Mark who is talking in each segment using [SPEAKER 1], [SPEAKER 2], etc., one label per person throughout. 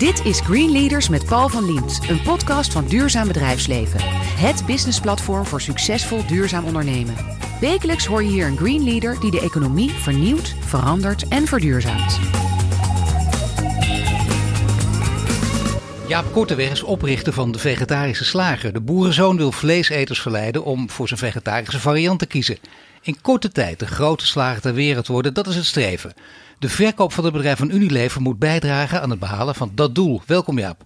[SPEAKER 1] Dit is Green Leaders met Paul van Liemt, een podcast van Duurzaam Bedrijfsleven. Het businessplatform voor succesvol duurzaam ondernemen. Wekelijks hoor je hier een Green Leader die de economie vernieuwt, verandert en verduurzaamt.
[SPEAKER 2] Jaap Korteweg is oprichter van de Vegetarische Slager. De boerenzoon wil vleeseters verleiden om voor zijn vegetarische variant te kiezen. In korte tijd de grote slager ter wereld worden, dat is het streven. De verkoop van het bedrijf van Unilever moet bijdragen aan het behalen van dat doel. Welkom Jaap.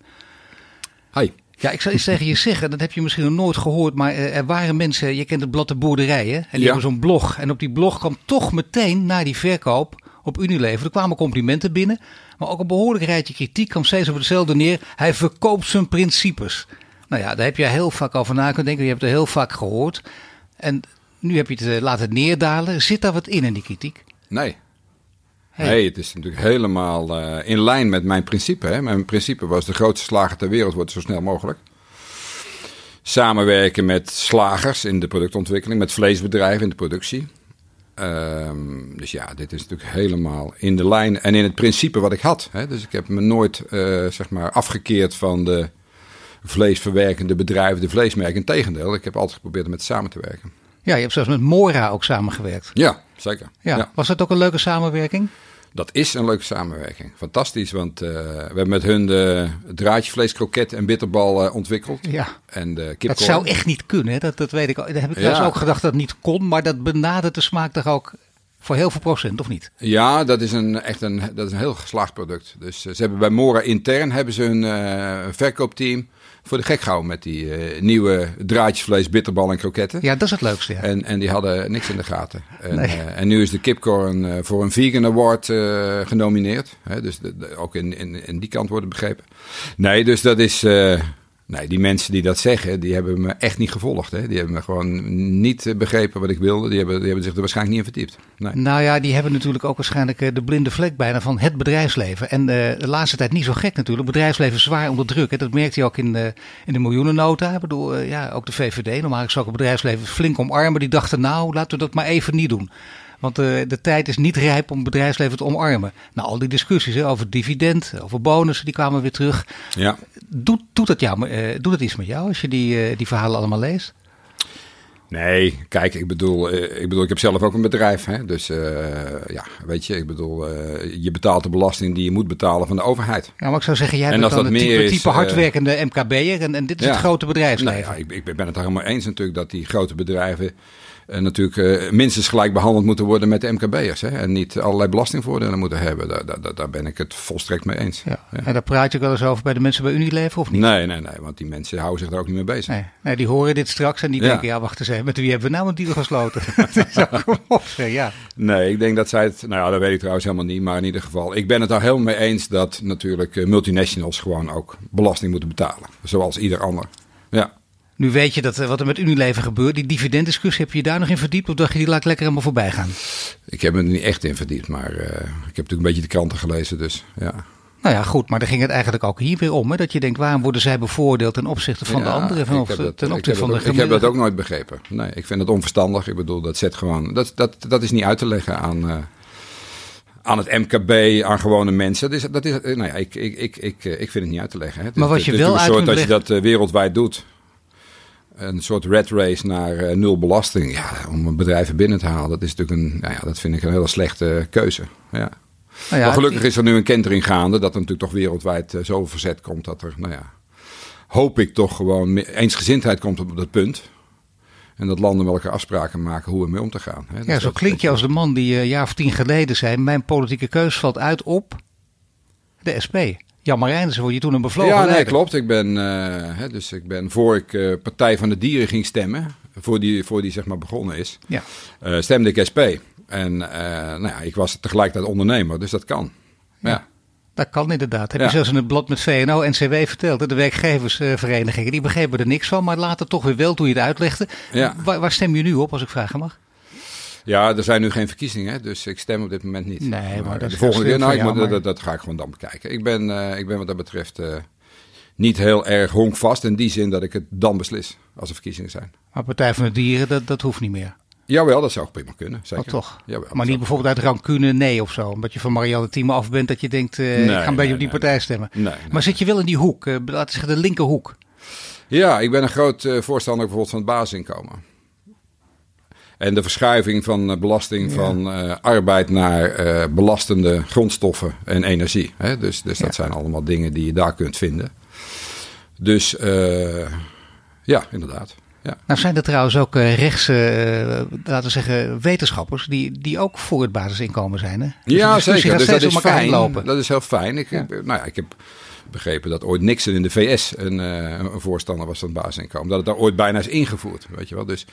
[SPEAKER 3] Hi.
[SPEAKER 2] Ja, ik zal iets tegen je zeggen, dat heb je misschien nog nooit gehoord, maar eh, er waren mensen, je kent het blad de boerderij, hè? En die
[SPEAKER 3] Ja.
[SPEAKER 2] hebben zo'n blog. En op die blog kwam toch meteen na die verkoop op Unilever, er kwamen complimenten binnen, maar ook een behoorlijk rijtje kritiek kwam steeds op hetzelfde neer. Hij verkoopt zijn principes. Nou ja, daar heb je heel vaak over na kunnen denken, je hebt het heel vaak gehoord. En nu heb je het eh, laten neerdalen. Zit daar wat in in die kritiek?
[SPEAKER 3] Nee.
[SPEAKER 2] Hey.
[SPEAKER 3] Het is natuurlijk helemaal eh, in lijn met mijn principe. Hè. Mijn principe was de grootste slager ter wereld wordt zo snel mogelijk. Samenwerken met slagers in de productontwikkeling, met vleesbedrijven in de productie. Ehm, dus ja, dit is natuurlijk helemaal in de lijn en in het principe wat ik had. Hè. Dus ik heb me nooit eh, zeg maar afgekeerd van de vleesverwerkende bedrijven, de vleesmerken. Integendeel, ik heb altijd geprobeerd om met samen te werken.
[SPEAKER 2] Ja, je hebt zelfs met Mora ook samengewerkt.
[SPEAKER 3] Ja, zeker.
[SPEAKER 2] Ja.
[SPEAKER 3] ja.
[SPEAKER 2] Was dat ook een leuke samenwerking?
[SPEAKER 3] Dat is een leuke samenwerking. Fantastisch, want eh, we hebben met hun de draadjevlees, kroket en bitterbal eh, ontwikkeld.
[SPEAKER 2] Ja.
[SPEAKER 3] En de
[SPEAKER 2] Dat zou echt niet kunnen, hè? Dat, dat weet ik. al. Dat heb ik
[SPEAKER 3] Ja.
[SPEAKER 2] ook gedacht dat het niet kon, maar dat benadert de smaak toch ook voor heel veel procent, of niet?
[SPEAKER 3] Ja, dat is een, echt een, dat is een heel geslaagd product. Dus eh, ze hebben bij Mora intern hebben ze hun eh, verkoopteam voor de gek gehouden met die eh, nieuwe draadjesvlees, bitterbal en kroketten.
[SPEAKER 2] Ja, dat is het leukste. Ja.
[SPEAKER 3] En, en die hadden niks in de gaten. En,
[SPEAKER 2] Nee.
[SPEAKER 3] eh, en nu is de kipcorn eh, voor een vegan award genomineerd. Hè, dus de- de- ook in, in, in die kant wordt het begrepen. Nee, dus dat is... nee, die mensen die dat zeggen, die hebben me echt niet gevolgd. Hè. Die hebben me gewoon niet eh, begrepen wat ik wilde. Die hebben, die hebben zich er waarschijnlijk niet in verdiept. Nee.
[SPEAKER 2] Nou ja, die hebben natuurlijk ook waarschijnlijk eh, de blinde vlek bijna van het bedrijfsleven. En eh, de laatste tijd niet zo gek natuurlijk. Bedrijfsleven zwaar onder druk. Hè. Dat merkt hij ook in de, in de miljoenennota. Ik bedoel, ja, ook de VVD. Normaal zou ik het bedrijfsleven flink omarmen. Die dachten, nou, laten we dat maar even niet doen. Want eh, de tijd is niet rijp om het bedrijfsleven te omarmen. Nou, al die discussies hè, over dividend, over bonussen, die kwamen weer terug.
[SPEAKER 3] Ja.
[SPEAKER 2] Doet, doet, dat jou, eh, doet dat iets met jou als je die, eh, die verhalen allemaal leest?
[SPEAKER 3] Nee, kijk, ik bedoel, ik bedoel, ik heb zelf ook een bedrijf. Hè? Dus ja, weet je, ik bedoel, je betaalt de belasting die je moet betalen van de overheid.
[SPEAKER 2] Ja, maar ik zou zeggen, jij
[SPEAKER 3] En
[SPEAKER 2] bent dan het type, hardwerkende MKB'er en, en dit is
[SPEAKER 3] Ja.
[SPEAKER 2] het grote
[SPEAKER 3] Nee,
[SPEAKER 2] bedrijfsleven.
[SPEAKER 3] ja, ik, ik ben het daar helemaal eens natuurlijk dat die grote bedrijven natuurlijk eh, minstens gelijk behandeld moeten worden met de MKB'ers. En niet allerlei belastingvoordelen moeten hebben. Daar, daar, daar ben ik het volstrekt mee eens.
[SPEAKER 2] Ja.
[SPEAKER 3] Ja.
[SPEAKER 2] En daar praat je ook wel eens over bij de mensen bij Unilever of niet?
[SPEAKER 3] Nee, nee, nee, want die mensen houden zich daar ook niet mee bezig.
[SPEAKER 2] Nee, nee, die horen dit straks en die
[SPEAKER 3] Ja.
[SPEAKER 2] denken, ja wacht eens even, met wie hebben we nou een deal gesloten? Ja.
[SPEAKER 3] Nee, ik denk dat zij het. Nou ja, dat weet ik trouwens helemaal niet. Maar in ieder geval, ik ben het daar helemaal mee eens dat natuurlijk eh, multinationals gewoon ook belasting moeten betalen. Zoals ieder ander. Ja.
[SPEAKER 2] Nu weet je dat, eh, wat er met Unilever gebeurt. Die dividenddiscussie, heb je je daar nog in verdiept? Of dacht je die laat ik lekker helemaal voorbij gaan?
[SPEAKER 3] Ik heb me er niet echt in verdiept, maar eh, ik heb natuurlijk een beetje de kranten gelezen. Dus ja.
[SPEAKER 2] Nou ja, goed, maar daar ging het eigenlijk ook hier weer om. Hè? Dat je denkt, waarom worden zij bevoordeeld ten opzichte van de anderen? Ten opzichte,
[SPEAKER 3] dat-
[SPEAKER 2] van de
[SPEAKER 3] ook- Ik heb dat
[SPEAKER 2] gemiddelde-
[SPEAKER 3] ook nooit begrepen. Nee, ik vind het onverstandig. Ik bedoel, dat zet gewoon. Dat, dat, dat is niet uit te leggen aan, eh, aan het MKB, aan gewone mensen. Dat is, dat is, nou ja, ik, ik, ik, ik, ik vind het niet uit te leggen. Hè. Het
[SPEAKER 2] Maar
[SPEAKER 3] is-
[SPEAKER 2] wat je
[SPEAKER 3] het is
[SPEAKER 2] wel
[SPEAKER 3] natuurlijk
[SPEAKER 2] uit
[SPEAKER 3] een soort dat je dat wereldwijd doet. Een soort red race naar eh, nul belasting. Ja, om bedrijven binnen te halen, dat is natuurlijk een, nou ja, dat vind ik een hele slechte keuze. Ja.
[SPEAKER 2] Nou ja,
[SPEAKER 3] maar gelukkig is er nu een kentering gaande, dat er natuurlijk toch wereldwijd eh, zoveel verzet komt dat er, nou ja, hoop ik toch gewoon eensgezindheid komt op dat punt. En dat landen elkaar afspraken maken hoe ermee om te gaan. Hè.
[SPEAKER 2] Ja, zo klink je als de man die eh, een jaar of tien geleden zei... mijn politieke keus valt uit op de SP. Jan Marijnissen word je toen een bevlogen
[SPEAKER 3] Ja, nee,
[SPEAKER 2] leider.
[SPEAKER 3] klopt. Ik ben, eh, hè, dus ik ben voor ik eh, Partij van de Dieren ging stemmen, voor die, voor die zeg maar begonnen is,
[SPEAKER 2] Ja.
[SPEAKER 3] eh, stemde ik SP. En nou ja, ik was tegelijkertijd ondernemer, dus dat kan. Ja.
[SPEAKER 2] Dat kan inderdaad. Heb
[SPEAKER 3] Ja.
[SPEAKER 2] je zelfs in het blad met VNO en CW verteld. hè? De werkgeversverenigingen, die begrepen er niks van. Maar later toch weer wel toen je het uitlegde.
[SPEAKER 3] Ja.
[SPEAKER 2] Waar, waar stem je nu op, als ik vragen mag?
[SPEAKER 3] Ja, er zijn nu geen verkiezingen, dus ik stem op dit moment niet.
[SPEAKER 2] Nee, maar dat is
[SPEAKER 3] de volgende keer, nou, ik moet, dat, dat ga ik gewoon dan bekijken. Ik ben, eh, ik ben wat dat betreft eh, niet heel erg honkvast in die zin dat ik het dan beslis als er verkiezingen zijn.
[SPEAKER 2] Maar Partij van de Dieren, dat, dat hoeft niet meer.
[SPEAKER 3] Jawel, dat zou prima kunnen. Zeker.
[SPEAKER 2] Oh, toch?
[SPEAKER 3] Jawel,
[SPEAKER 2] maar niet bijvoorbeeld uit rancune nee of zo. Omdat je van Marianne Thieme af bent dat je denkt, eh, ik ga een beetje op die partij stemmen. Maar zit je wel in die hoek, laten we zeggen de linkerhoek.
[SPEAKER 3] Ja, ik ben een groot voorstander bijvoorbeeld van het basisinkomen. En de verschuiving van eh, belasting van eh, arbeid naar eh, belastende grondstoffen en energie. Hè? Dus, dus dat zijn allemaal dingen die je daar kunt vinden. Dus ja, inderdaad. Ja.
[SPEAKER 2] Nou zijn er trouwens ook rechtse, laten we zeggen, wetenschappers die, die ook voor het basisinkomen zijn. Hè? Dus
[SPEAKER 3] ja,
[SPEAKER 2] discussie
[SPEAKER 3] zeker. Dus dat is fijn.
[SPEAKER 2] lopen.
[SPEAKER 3] Dat is heel fijn. Ik, ik- nou ja, ik heb begrepen dat ooit Nixon in de VS een, eh, een voorstander was van het basisinkomen. Dat het daar ooit bijna is ingevoerd. Weet je wel. Dus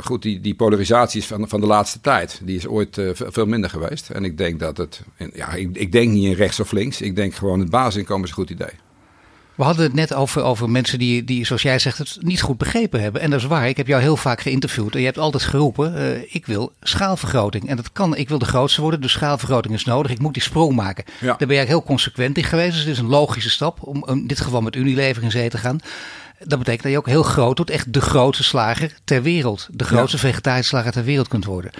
[SPEAKER 3] goed, die, die polarisatie is van, van de laatste tijd. Die is ooit eh, ve- veel minder geweest. En ik denk dat het. Ja, ik, ik denk niet in rechts of links. Ik denk gewoon het basisinkomen is een goed idee.
[SPEAKER 2] We hadden het net over, over mensen die, die, zoals jij zegt, het niet goed begrepen hebben. En dat is waar. Ik heb jou heel vaak geïnterviewd. En je hebt altijd geroepen, eh, ik wil schaalvergroting. En dat kan, ik wil de grootste worden, dus schaalvergroting is nodig. Ik moet die sprong maken.
[SPEAKER 3] Ja.
[SPEAKER 2] Daar ben eigenlijk heel consequent in geweest. Dus het is een logische stap om in dit geval met Unilever in zee te gaan. Dat betekent dat je ook heel groot wordt. Echt de grootste slager ter wereld. De grootste vegetarische slager ter wereld kunt worden.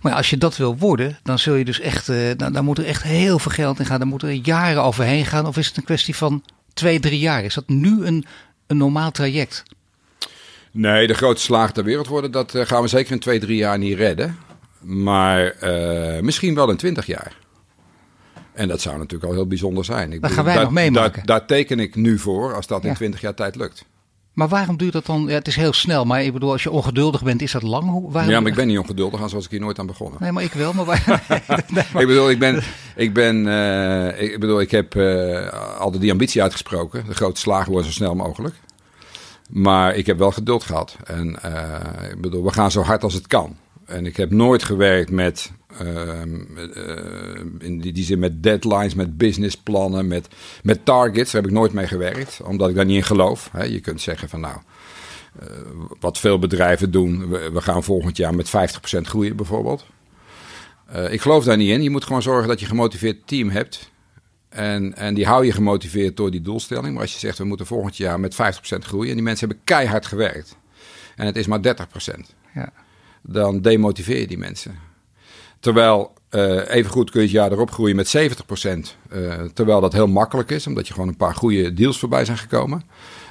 [SPEAKER 2] Maar als je dat wil worden, dan zul je dus echt, eh, dan, dan moet er echt heel veel geld in gaan. Dan moeten er jaren overheen gaan. Of is het een kwestie van twee, drie jaar? Is dat nu een, een normaal traject?
[SPEAKER 3] Nee, de grootste slager ter wereld worden, dat eh, gaan we zeker in twee, drie jaar niet redden. Maar eh, misschien wel in twintig jaar. En dat zou natuurlijk al heel bijzonder zijn. Ik
[SPEAKER 2] Dat gaan wij
[SPEAKER 3] daar,
[SPEAKER 2] nog meemaken.
[SPEAKER 3] Daar, daar teken ik nu voor als dat
[SPEAKER 2] Ja.
[SPEAKER 3] in twintig jaar tijd lukt.
[SPEAKER 2] Maar waarom duurt dat dan? Ja, het is heel snel, maar ik bedoel, als je ongeduldig bent, is dat lang? Hoe- Waarom,
[SPEAKER 3] Ja, maar ik ben niet ongeduldig aan zoals ik hier nooit aan begonnen.
[SPEAKER 2] Nee, maar ik wel. Maar waar...
[SPEAKER 3] Ik bedoel, ik ben, ik ben, eh, ik bedoel, ik heb eh, altijd die ambitie uitgesproken. De grote slagen worden zo snel mogelijk. Maar ik heb wel geduld gehad. En eh, ik bedoel, we gaan zo hard als het kan. En ik heb nooit gewerkt met, ehm, eh, in die, die zin met deadlines, met businessplannen, met, met targets. Daar heb ik nooit mee gewerkt, omdat ik daar niet in geloof. Je kunt zeggen van nou, eh, wat veel bedrijven doen, we, we gaan volgend jaar met 50% groeien bijvoorbeeld. Eh, ik geloof daar niet in. Je moet gewoon zorgen dat je een gemotiveerd team hebt. En, en die hou je gemotiveerd door die doelstelling. Maar als je zegt, we moeten volgend jaar met 50% groeien. En die mensen hebben keihard gewerkt. En het is maar 30%.
[SPEAKER 2] ja.
[SPEAKER 3] Dan demotiveer je die mensen. Terwijl, eh evengoed kun je het jaar erop groeien met 70%. eh, terwijl dat heel makkelijk is, omdat je gewoon een paar goede deals voorbij zijn gekomen.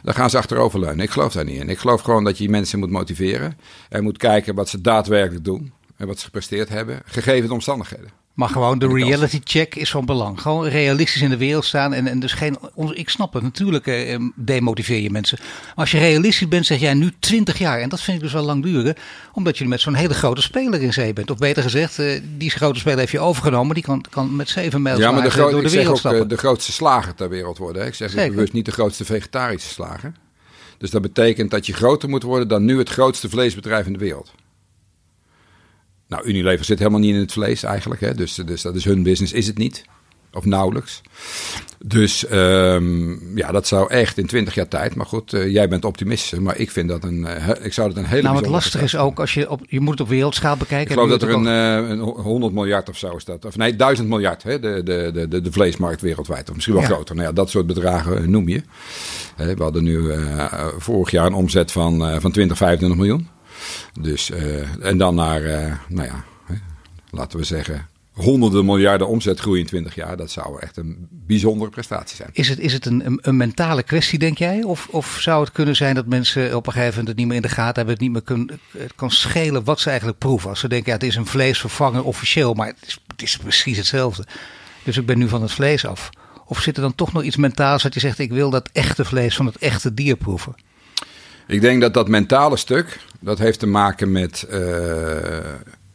[SPEAKER 3] Dan gaan ze achteroverleunen. Ik geloof daar niet in. Ik geloof gewoon dat je die mensen moet motiveren. En moet kijken wat ze daadwerkelijk doen. En wat ze gepresteerd hebben, gegeven de omstandigheden.
[SPEAKER 2] Maar gewoon de reality check is van belang. Gewoon realistisch in de wereld staan. En, en dus geen. Ik snap het, natuurlijk eh, demotiveer je mensen. Maar als je realistisch bent, zeg jij nu 20 jaar. En dat vind ik dus wel lang duren. Omdat je met zo'n hele grote speler in zee bent. Of beter gezegd, eh, die grote speler heeft je overgenomen. Die kan, kan met zeven mijl
[SPEAKER 3] Ja, maar de,
[SPEAKER 2] door de wereld
[SPEAKER 3] ook eh,
[SPEAKER 2] stappen.
[SPEAKER 3] de grootste slager ter wereld worden. Hè. Ik zeg bewust niet de grootste vegetarische slager. Dus dat betekent dat je groter moet worden dan nu het grootste vleesbedrijf in de wereld. Nou, Unilever zit helemaal niet in het vlees eigenlijk. Hè. Dus, dus dat is hun business, is het niet. Of nauwelijks. Dus ehm, ja, dat zou echt in 20 jaar tijd. Maar goed, eh, jij bent optimist. Maar ik vind dat een. eh, ik zou dat een hele.
[SPEAKER 2] Nou,
[SPEAKER 3] bijzondere
[SPEAKER 2] lastige is ook, als je, op, je moet het op wereldschaal bekijken.
[SPEAKER 3] ik geloof dat er een, eh, een 100 miljard of zo is dat. Of nee, 1000 miljard, hè, de, de, de, de, vleesmarkt wereldwijd. Of misschien wel
[SPEAKER 2] Ja.
[SPEAKER 3] groter. Nou ja, dat soort bedragen noem je. We hadden nu vorig jaar een omzet van, van 20, 25 miljoen. Dus, eh, en dan naar, eh, nou ja, laten we zeggen, honderden miljarden omzetgroei in 20 jaar. Dat zou echt een bijzondere prestatie zijn.
[SPEAKER 2] Is het, is het een, een, mentale kwestie, denk jij? Of, of zou het kunnen zijn dat mensen op een gegeven moment het niet meer in de gaten hebben, het niet meer kun, het kan schelen wat ze eigenlijk proeven? Als ze denken, ja, het is een vleesvervanger officieel, maar het is, het is precies hetzelfde. Dus ik ben nu van het vlees af. Of zit er dan toch nog iets mentaals dat je zegt, ik wil dat echte vlees van het echte dier proeven?
[SPEAKER 3] Ik denk dat dat mentale stuk, dat heeft te maken met eh,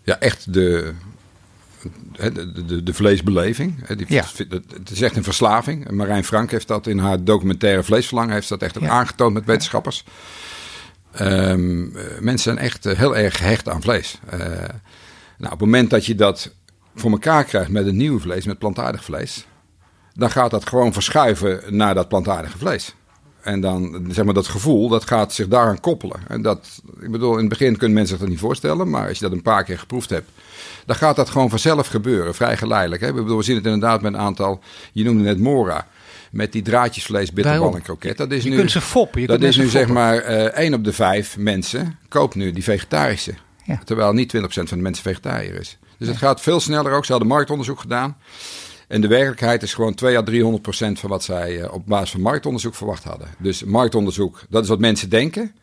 [SPEAKER 3] ja, echt de, de, de, de vleesbeleving. Die,
[SPEAKER 2] Ja.
[SPEAKER 3] Het is echt een verslaving. Marijn Frank heeft dat in haar documentaire Vleesverlangen heeft dat echt
[SPEAKER 2] Ja.
[SPEAKER 3] aangetoond met wetenschappers. Ehm, eh, mensen zijn echt eh, heel erg gehecht aan vlees. Eh, nou, op het moment dat je dat voor elkaar krijgt met een nieuw vlees, met plantaardig vlees, dan gaat dat gewoon verschuiven naar dat plantaardige vlees. En dan, zeg maar, dat gevoel, dat gaat zich daaraan koppelen. En dat, ik bedoel, in het begin kunnen mensen zich dat niet voorstellen, maar als je dat een paar keer geproefd hebt, dan gaat dat gewoon vanzelf gebeuren, vrij geleidelijk. Hè? Ik bedoel, we zien het inderdaad met een aantal, je noemde net Mora, met die draadjesvlees, bitterbal en kroket. Dat is
[SPEAKER 2] Je
[SPEAKER 3] nu,
[SPEAKER 2] kunt ze foppen. Je
[SPEAKER 3] dat
[SPEAKER 2] kunt
[SPEAKER 3] is nu zeg maar eh één op de vijf mensen koopt nu die vegetarische. Ja. Terwijl niet 20% van de mensen vegetariër is. Dus het gaat veel sneller ook. Ze hadden marktonderzoek gedaan. En de werkelijkheid is gewoon 2 à 300 procent van wat zij op basis van marktonderzoek verwacht hadden. Dus marktonderzoek, dat is wat mensen denken.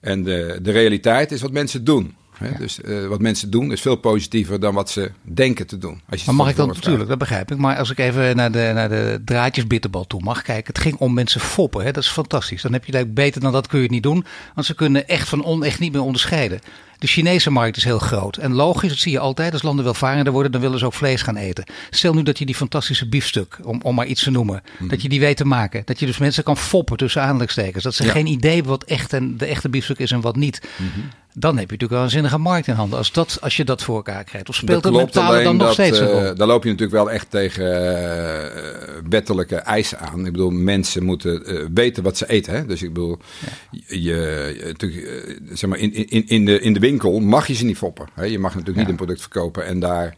[SPEAKER 3] En de, de realiteit is wat mensen doen. Dus uh, wat mensen doen is veel positiever dan wat ze denken te doen.
[SPEAKER 2] Als je maar mag ik dan natuurlijk, dat begrijp ik. Maar als ik even naar de, naar de draadjes bitterbal toe mag kijken. Het ging om mensen foppen. Hè? Dat is fantastisch. Dan heb je beter dan dat kun je het niet doen. Want ze kunnen echt van onecht niet meer onderscheiden. De Chinese markt is heel groot. En logisch, dat zie je altijd. Als landen welvarender worden, dan willen ze ook vlees gaan eten. Stel nu dat je die fantastische biefstuk, om, om maar iets te noemen, mhm. dat je die weet te maken. Dat je dus mensen kan foppen tussen aanhalingstekens. Dat ze geen idee hebben wat echt en de echte biefstuk is en wat niet. Mhm. Dan heb je natuurlijk wel een zinnige markt in handen. Als, dat, als je dat voor elkaar krijgt. Of speelt dat het betalen dan nog steeds een
[SPEAKER 3] rol? Uh, dan loop je natuurlijk wel echt tegen uh, wettelijke eisen aan. Ik bedoel, mensen moeten uh, weten wat ze eten. Hè? Dus ik bedoel, je, je, zeg maar, in, in, in, de, in de winkel mag je ze niet foppen. Hè? Je mag natuurlijk niet een product verkopen en daar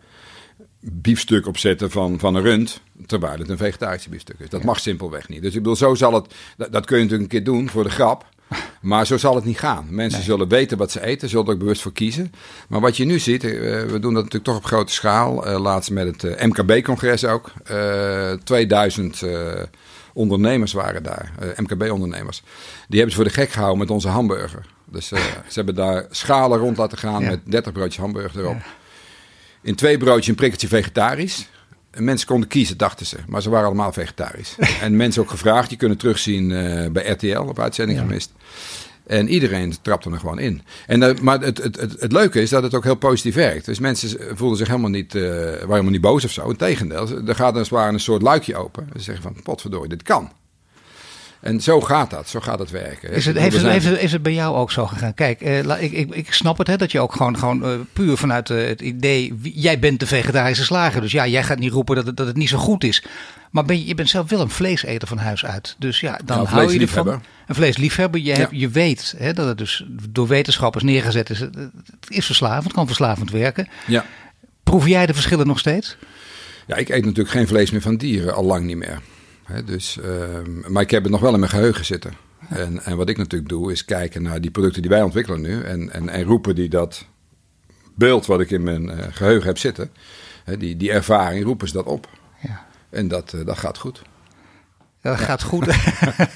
[SPEAKER 3] biefstuk op zetten van, van een rund, terwijl het een vegetarische biefstuk is. Dat mag simpelweg niet. Dus ik bedoel, zo zal het, dat, dat kun je natuurlijk een keer doen voor de grap. Maar zo zal het niet gaan. Mensen zullen weten wat ze eten, zullen er ook bewust voor kiezen. Maar wat je nu ziet, eh, we doen dat natuurlijk toch op grote schaal. Uh, laatst met het uh, MKB-congres ook. 2000 ondernemers waren daar, MKB-ondernemers. Die hebben ze voor de gek gehouden met onze hamburger. Dus ze hebben daar schalen rond laten gaan met 30 broodjes hamburger erop. In twee broodjes een prikkertje vegetarisch. En mensen konden kiezen, dachten ze. Maar ze waren allemaal vegetarisch. en mensen ook gevraagd. Je kunt terugzien uh, bij RTL op uitzending gemist. En iedereen trapte er gewoon in. En, uh, maar het, het, het, het, leuke is dat het ook heel positief werkt. Dus mensen voelden zich helemaal niet, uh, waren helemaal niet boos of zo. Integendeel, er gaat als het ware een soort luikje open. Ze zeggen van, potverdorie, dit kan. En zo gaat dat, zo gaat het werken.
[SPEAKER 2] Is het, heeft, het, heeft het, is het bij jou ook zo gegaan? Kijk, uh, ik, ik, ik snap het, hè, dat je ook gewoon, gewoon uh, puur vanuit uh, het idee, jij bent de vegetarische slager. Dus ja, jij gaat niet roepen dat het, dat het niet zo goed is. Maar ben je, je bent zelf wel een vleeseter van huis uit. Dus ja, dan nou, hou je ervan. Een vleesliefhebber. Je, hebt, je weet hè, dat het dus door wetenschappers neergezet is. Het is verslavend, kan verslavend werken.
[SPEAKER 3] Ja.
[SPEAKER 2] Proef jij de verschillen nog steeds?
[SPEAKER 3] Ja, ik eet natuurlijk geen vlees meer van dieren, al lang niet meer dus, ehm, maar ik heb het nog wel in mijn geheugen zitten. En, en wat ik natuurlijk doe, is kijken naar die producten die wij ontwikkelen nu. En, en, en roepen die dat beeld wat ik in mijn uh, geheugen heb zitten, die, die ervaring, roepen ze dat op. Ja. En dat, uh, dat gaat goed.
[SPEAKER 2] Dat gaat goed.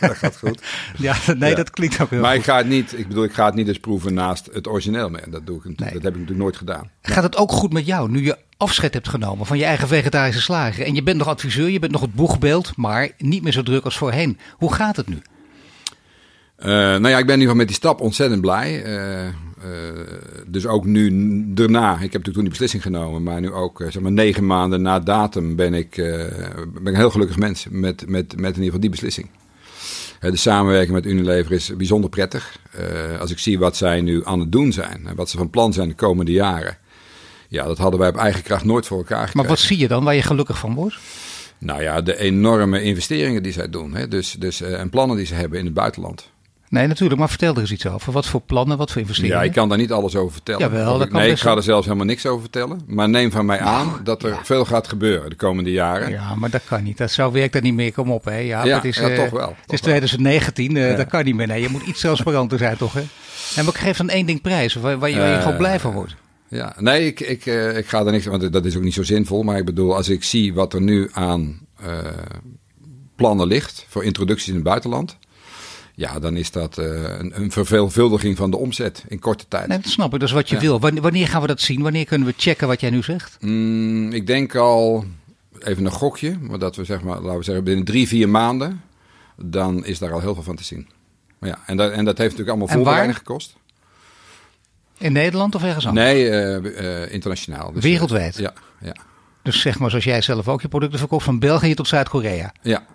[SPEAKER 3] dat gaat goed.
[SPEAKER 2] Ja, nee, dat klinkt ook heel
[SPEAKER 3] maar
[SPEAKER 2] goed.
[SPEAKER 3] ik ga het niet, ik bedoel, ik ga het niet eens proeven naast het origineel meer. Dat doe ik, dat heb ik natuurlijk nooit gedaan.
[SPEAKER 2] Gaat het ook goed met jou, nu je afscheid hebt genomen van je eigen vegetarische slager? En je bent nog adviseur, je bent nog het boegbeeld, maar niet meer zo druk als voorheen. Hoe gaat het nu?
[SPEAKER 3] Uh, nou ja, ik ben in ieder geval met die stap ontzettend blij. Uh, dus ook nu daarna, ik heb natuurlijk toen die beslissing genomen, maar nu ook zeg maar negen maanden na datum ben ik, ben ik een heel gelukkig mens met, met, met in ieder geval die beslissing. De samenwerking met Unilever is bijzonder prettig. als ik zie wat zij nu aan het doen zijn en wat ze van plan zijn de komende jaren. Ja, dat hadden wij op eigen kracht nooit voor elkaar gekregen.
[SPEAKER 2] Maar wat zie je dan waar je gelukkig van wordt?
[SPEAKER 3] Nou ja, de enorme investeringen die zij doen. Hè? Dus, dus, en plannen die ze hebben in het buitenland.
[SPEAKER 2] Nee, natuurlijk, maar vertel er eens iets over. Wat voor plannen, wat voor investeringen?
[SPEAKER 3] Ja, ik kan daar niet alles over vertellen. Jawel, dat kan nee, ik ga er zelfs helemaal niks over vertellen. Maar neem van mij aan dat er veel gaat gebeuren de komende jaren.
[SPEAKER 2] Ja, maar dat kan niet. Dat zo werkt dat niet meer. Kom op, hè. Ja,
[SPEAKER 3] ja,
[SPEAKER 2] het is,
[SPEAKER 3] ja
[SPEAKER 2] uh,
[SPEAKER 3] toch wel.
[SPEAKER 2] Het is 2019, uh, dat kan niet meer. Nee, je moet iets transparanter zijn, toch, hè? En wat geeft dan één ding prijs, waar, waar je, waar je uh, gewoon blij van wordt?
[SPEAKER 3] Ja, nee, ik, ik, uh, ik ga er niks want dat is ook niet zo zinvol. Maar ik bedoel, als ik zie wat er nu aan plannen ligt voor introducties in het buitenland. Ja, dan is dat uh, een, een, verveelvuldiging van de omzet in korte tijd.
[SPEAKER 2] Nee, dat snap ik. Dat is wat je ja. wil. Wanneer gaan we dat zien? Wanneer kunnen we checken wat jij nu zegt?
[SPEAKER 3] Mm, ik denk al, even een gokje, maar dat we zeg maar, laten we zeggen, binnen drie, vier maanden, dan is daar al heel veel van te zien. Maar ja, en, dat, en dat heeft natuurlijk allemaal voorbereiding gekost.
[SPEAKER 2] In Nederland of ergens anders?
[SPEAKER 3] Nee, uh, uh, internationaal.
[SPEAKER 2] Dus, Wereldwijd?
[SPEAKER 3] ja, ja.
[SPEAKER 2] Dus zeg maar zoals jij zelf ook je producten verkoopt, van België tot Zuid-Korea?
[SPEAKER 3] Ja,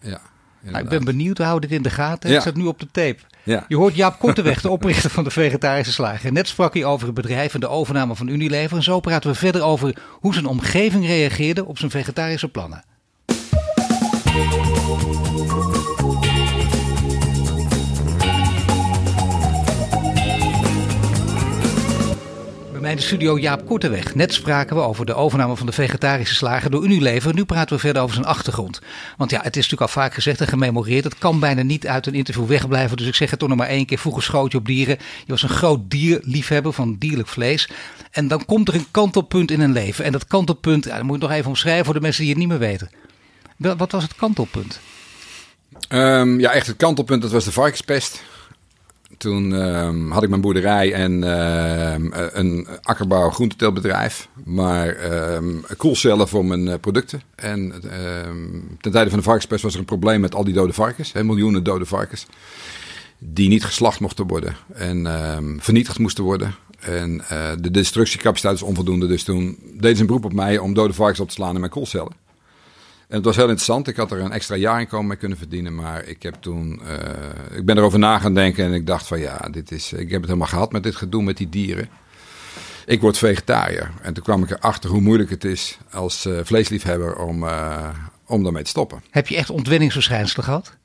[SPEAKER 3] ja.
[SPEAKER 2] Nou, ik ben benieuwd, we houden dit in de gaten. Ik zat nu op de tape.
[SPEAKER 3] Ja.
[SPEAKER 2] Je hoort Jaap Korteweg, de oprichter van de Vegetarische Slager. Net sprak hij over het bedrijf en de overname van Unilever. En zo praten we verder over hoe zijn omgeving reageerde op zijn vegetarische plannen. Mij in de studio Jaap Korteweg. Net spraken we over de overname van de vegetarische slager door Unilever. Nu praten we verder over zijn achtergrond. Want ja, het is natuurlijk al vaak gezegd en gememoreerd. Het kan bijna niet uit een interview wegblijven. Dus ik zeg het toch nog maar één keer. Vroeger schoot je op dieren. Je was een groot dierliefhebber van dierlijk vlees. En dan komt er een kantelpunt in een leven. En dat kantelpunt, ja, dat moet ik nog even omschrijven voor de mensen die het niet meer weten. Wat was het kantelpunt?
[SPEAKER 3] Um, ja, echt het kantelpunt, dat was de varkenspest. Toen um, had ik mijn boerderij en uh, een akkerbouw groenteteelbedrijf. Maar um, koelcellen voor mijn uh, producten. En ten tijde van de varkenspest was er een probleem met al die dode varkens. Hè, miljoenen dode varkens. Die niet geslacht mochten worden. En vernietigd moesten worden. En uh, de destructiecapaciteit is onvoldoende. Dus toen deden ze een beroep op mij om dode varkens op te slaan in mijn koelcellen. En het was heel interessant. Ik had er een extra jaarinkomen mee kunnen verdienen. Maar ik heb toen. Uh, ik ben erover na gaan denken. En ik dacht van ja, dit is. Ik heb het helemaal gehad met dit gedoe met die dieren. Ik word vegetariër. En toen kwam ik erachter hoe moeilijk het is als uh, vleesliefhebber om, uh, om daarmee te stoppen.
[SPEAKER 2] Heb je echt ontwenningsverschijnselen gehad?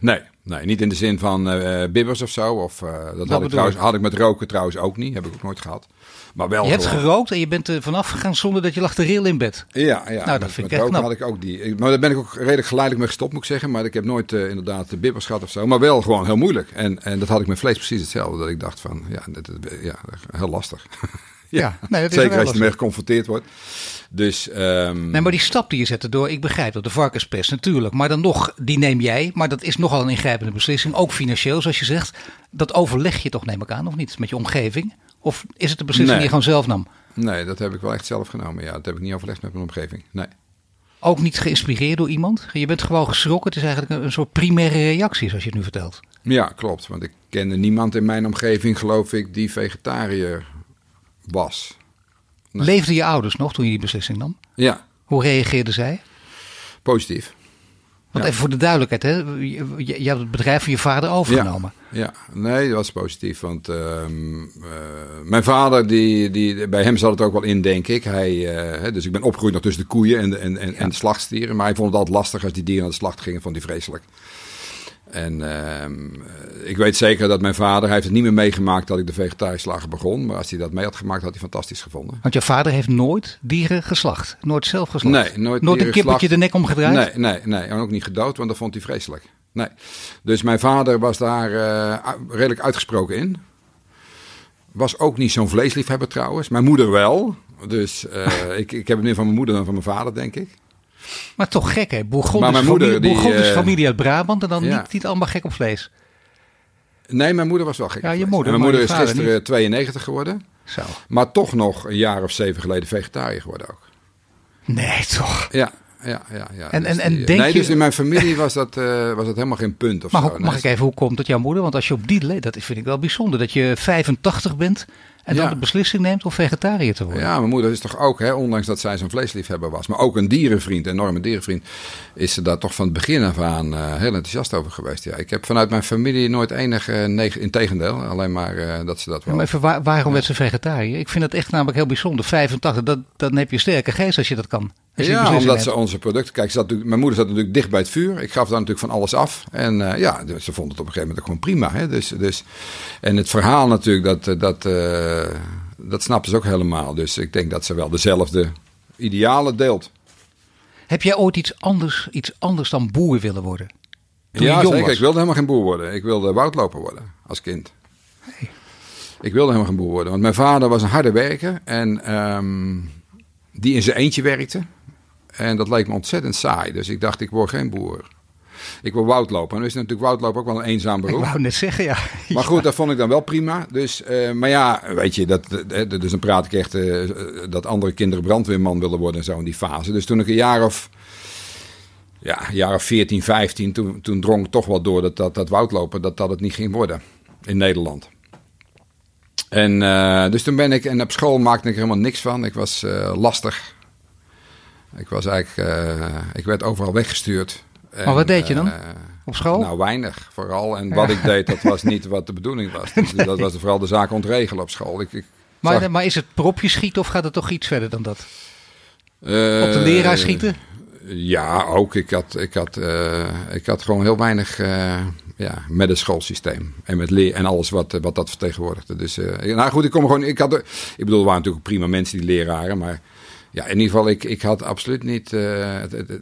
[SPEAKER 3] Nee, nee, niet in de zin van bibbers of zo. Of, dat had ik, trouwens, had ik met roken trouwens ook niet. Heb ik ook nooit gehad. Maar wel
[SPEAKER 2] je hebt gerookt en je bent er vanaf gegaan zonder dat je lag te rillen in bed.
[SPEAKER 3] Ja, ja.
[SPEAKER 2] Nou, dat vind ik echt knap.
[SPEAKER 3] had ik ook die. Maar daar ben ik ook redelijk geleidelijk mee gestopt, moet ik zeggen. Maar ik heb nooit uh, inderdaad de bibbers gehad of zo. Maar wel gewoon heel moeilijk. En, en dat had ik met vlees precies hetzelfde. Dat ik dacht van, ja, dat, ja heel lastig.
[SPEAKER 2] ja, nee, dat
[SPEAKER 3] is zeker als je ermee geconfronteerd wordt. Dus, um...
[SPEAKER 2] Nee, maar die stap die je zette door, ik begrijp dat, de varkenspest natuurlijk. Maar dan nog, die neem jij. Maar dat is nogal een ingrijpende beslissing. Ook financieel, zoals je zegt. Dat overleg je toch, neem ik aan, of niet? Met je omgeving? Of is het de beslissing die je gewoon zelf nam?
[SPEAKER 3] Nee, dat heb ik wel echt zelf genomen. Ja, dat heb ik niet overlegd met mijn omgeving. Nee.
[SPEAKER 2] Ook niet geïnspireerd door iemand? Je bent gewoon geschrokken. Het is eigenlijk een soort primaire reactie, zoals je het nu vertelt.
[SPEAKER 3] Ja, klopt. Want ik kende niemand in mijn omgeving, geloof ik, die vegetariër was.
[SPEAKER 2] Nee. Leefden je ouders nog toen je die beslissing nam?
[SPEAKER 3] Ja.
[SPEAKER 2] Hoe reageerden zij?
[SPEAKER 3] Positief.
[SPEAKER 2] Want even voor de duidelijkheid, hè? Je, je, hebt het bedrijf van je vader overgenomen.
[SPEAKER 3] Ja, ja. nee, dat was positief. Want uh, mijn vader, die, die, bij hem zat het ook wel in, denk ik. Hij, uh, dus ik ben opgegroeid nog tussen de koeien en de, en, en, en de slachtstieren. Maar hij vond het altijd lastig als die dieren aan de slacht gingen, vond hij vreselijk. En uh, ik weet zeker dat mijn vader, hij heeft het niet meer meegemaakt dat ik de vegetarische slager begon. Maar als hij dat mee had gemaakt, had hij fantastisch gevonden.
[SPEAKER 2] Want je vader heeft nooit dieren geslacht? Nooit zelf geslacht?
[SPEAKER 3] Nee, nooit
[SPEAKER 2] Nooit een kippertje de nek omgedraaid?
[SPEAKER 3] Nee, nee, nee. En ook niet gedood, want dat vond hij vreselijk. Nee. Dus mijn vader was daar uh, redelijk uitgesproken in. Was ook niet zo'n vleesliefhebber trouwens. Mijn moeder wel. Dus uh, ik, ik heb het meer van mijn moeder dan van mijn vader, denk ik.
[SPEAKER 2] Maar toch gek, hè? Bourgondisch familie, die, uh, familie uit Brabant en dan ja. niet, niet allemaal gek op vlees.
[SPEAKER 3] Nee, mijn moeder was wel gek.
[SPEAKER 2] Ja, je moeder.
[SPEAKER 3] En mijn moeder is gisteren niet. 92 geworden.
[SPEAKER 2] Zo.
[SPEAKER 3] Maar toch nog een jaar of zeven geleden vegetariër geworden ook.
[SPEAKER 2] Nee, toch?
[SPEAKER 3] Ja, ja, ja. ja.
[SPEAKER 2] En,
[SPEAKER 3] dus
[SPEAKER 2] en, en
[SPEAKER 3] die,
[SPEAKER 2] denk
[SPEAKER 3] nee,
[SPEAKER 2] je...
[SPEAKER 3] dus in mijn familie was dat, uh, was dat helemaal geen punt of zo.
[SPEAKER 2] Mag nee, ik even, hoe komt het jouw moeder? Want als je op die leeftijd, dat vind ik wel bijzonder, dat je 85 bent en ja. dan de beslissing neemt om vegetariër te worden.
[SPEAKER 3] Ja, mijn moeder is toch ook, hè, ondanks dat zij zo'n vleesliefhebber was, maar ook een dierenvriend, een enorme dierenvriend, is ze daar toch van het begin af aan uh, heel enthousiast over geweest. Ja, ik heb vanuit mijn familie nooit enige, neg- in tegendeel, alleen maar uh, dat ze dat wel.
[SPEAKER 2] Ja, maar even, waar, waarom ja. werd ze vegetariër? Ik vind dat echt namelijk heel bijzonder. 85, dat, dan heb je sterke geest als je dat kan.
[SPEAKER 3] Ja, omdat ze onze producten. Kijk, ze zat, mijn moeder zat natuurlijk dicht bij het vuur. Ik gaf daar natuurlijk van alles af. En uh, ja, dus ze vond het op een gegeven moment ook gewoon prima. Hè? Dus, dus, en het verhaal natuurlijk, dat, dat, uh, dat snapte ze ook helemaal. Dus ik denk dat ze wel dezelfde idealen deelt.
[SPEAKER 2] Heb jij ooit iets anders, iets anders dan boer willen worden?
[SPEAKER 3] Toen ja, zeker. Was? Ik wilde helemaal geen boer worden. Ik wilde woudloper worden als kind.
[SPEAKER 2] Hey.
[SPEAKER 3] Ik wilde helemaal geen boer worden. Want mijn vader was een harde werker. En um, die in zijn eentje werkte. En dat leek me ontzettend saai. Dus ik dacht, ik word geen boer. Ik wil woudlopen. En dan is natuurlijk woudlopen ook wel een eenzaam beroep.
[SPEAKER 2] Ik wou net zeggen, ja.
[SPEAKER 3] Maar goed, dat vond ik dan wel prima. Dus, uh, maar ja, weet je, dat, dus dan praat ik echt uh, dat andere kinderen brandweerman willen worden en zo in die fase. Dus toen ik een jaar of, ja, een jaar of 14, 15, toen, toen drong toch wel door dat, dat, dat woudlopen, dat dat het niet ging worden in Nederland. En uh, dus toen ben ik, en op school maakte ik er helemaal niks van. Ik was lastig. Ik was eigenlijk, uh, ik werd overal weggestuurd.
[SPEAKER 2] En, maar wat deed je dan? Uh, op school?
[SPEAKER 3] Nou, weinig vooral. En wat ja. ik deed, dat was niet wat de bedoeling was. Dus nee. Dat was vooral de zaak ontregelen op school. Ik, ik
[SPEAKER 2] maar, zag... maar is het propje schieten of gaat het toch iets verder dan dat? Uh, op de leraar schieten?
[SPEAKER 3] Ja, ook. Ik had, ik had, ik had gewoon heel weinig ja, met het schoolsysteem en met leer en alles wat, wat dat vertegenwoordigde. Dus, nou goed, ik kom gewoon. Ik, had, ik bedoel, er waren natuurlijk prima mensen die leraren, maar ja, in ieder geval, ik, ik had absoluut niet. Uh,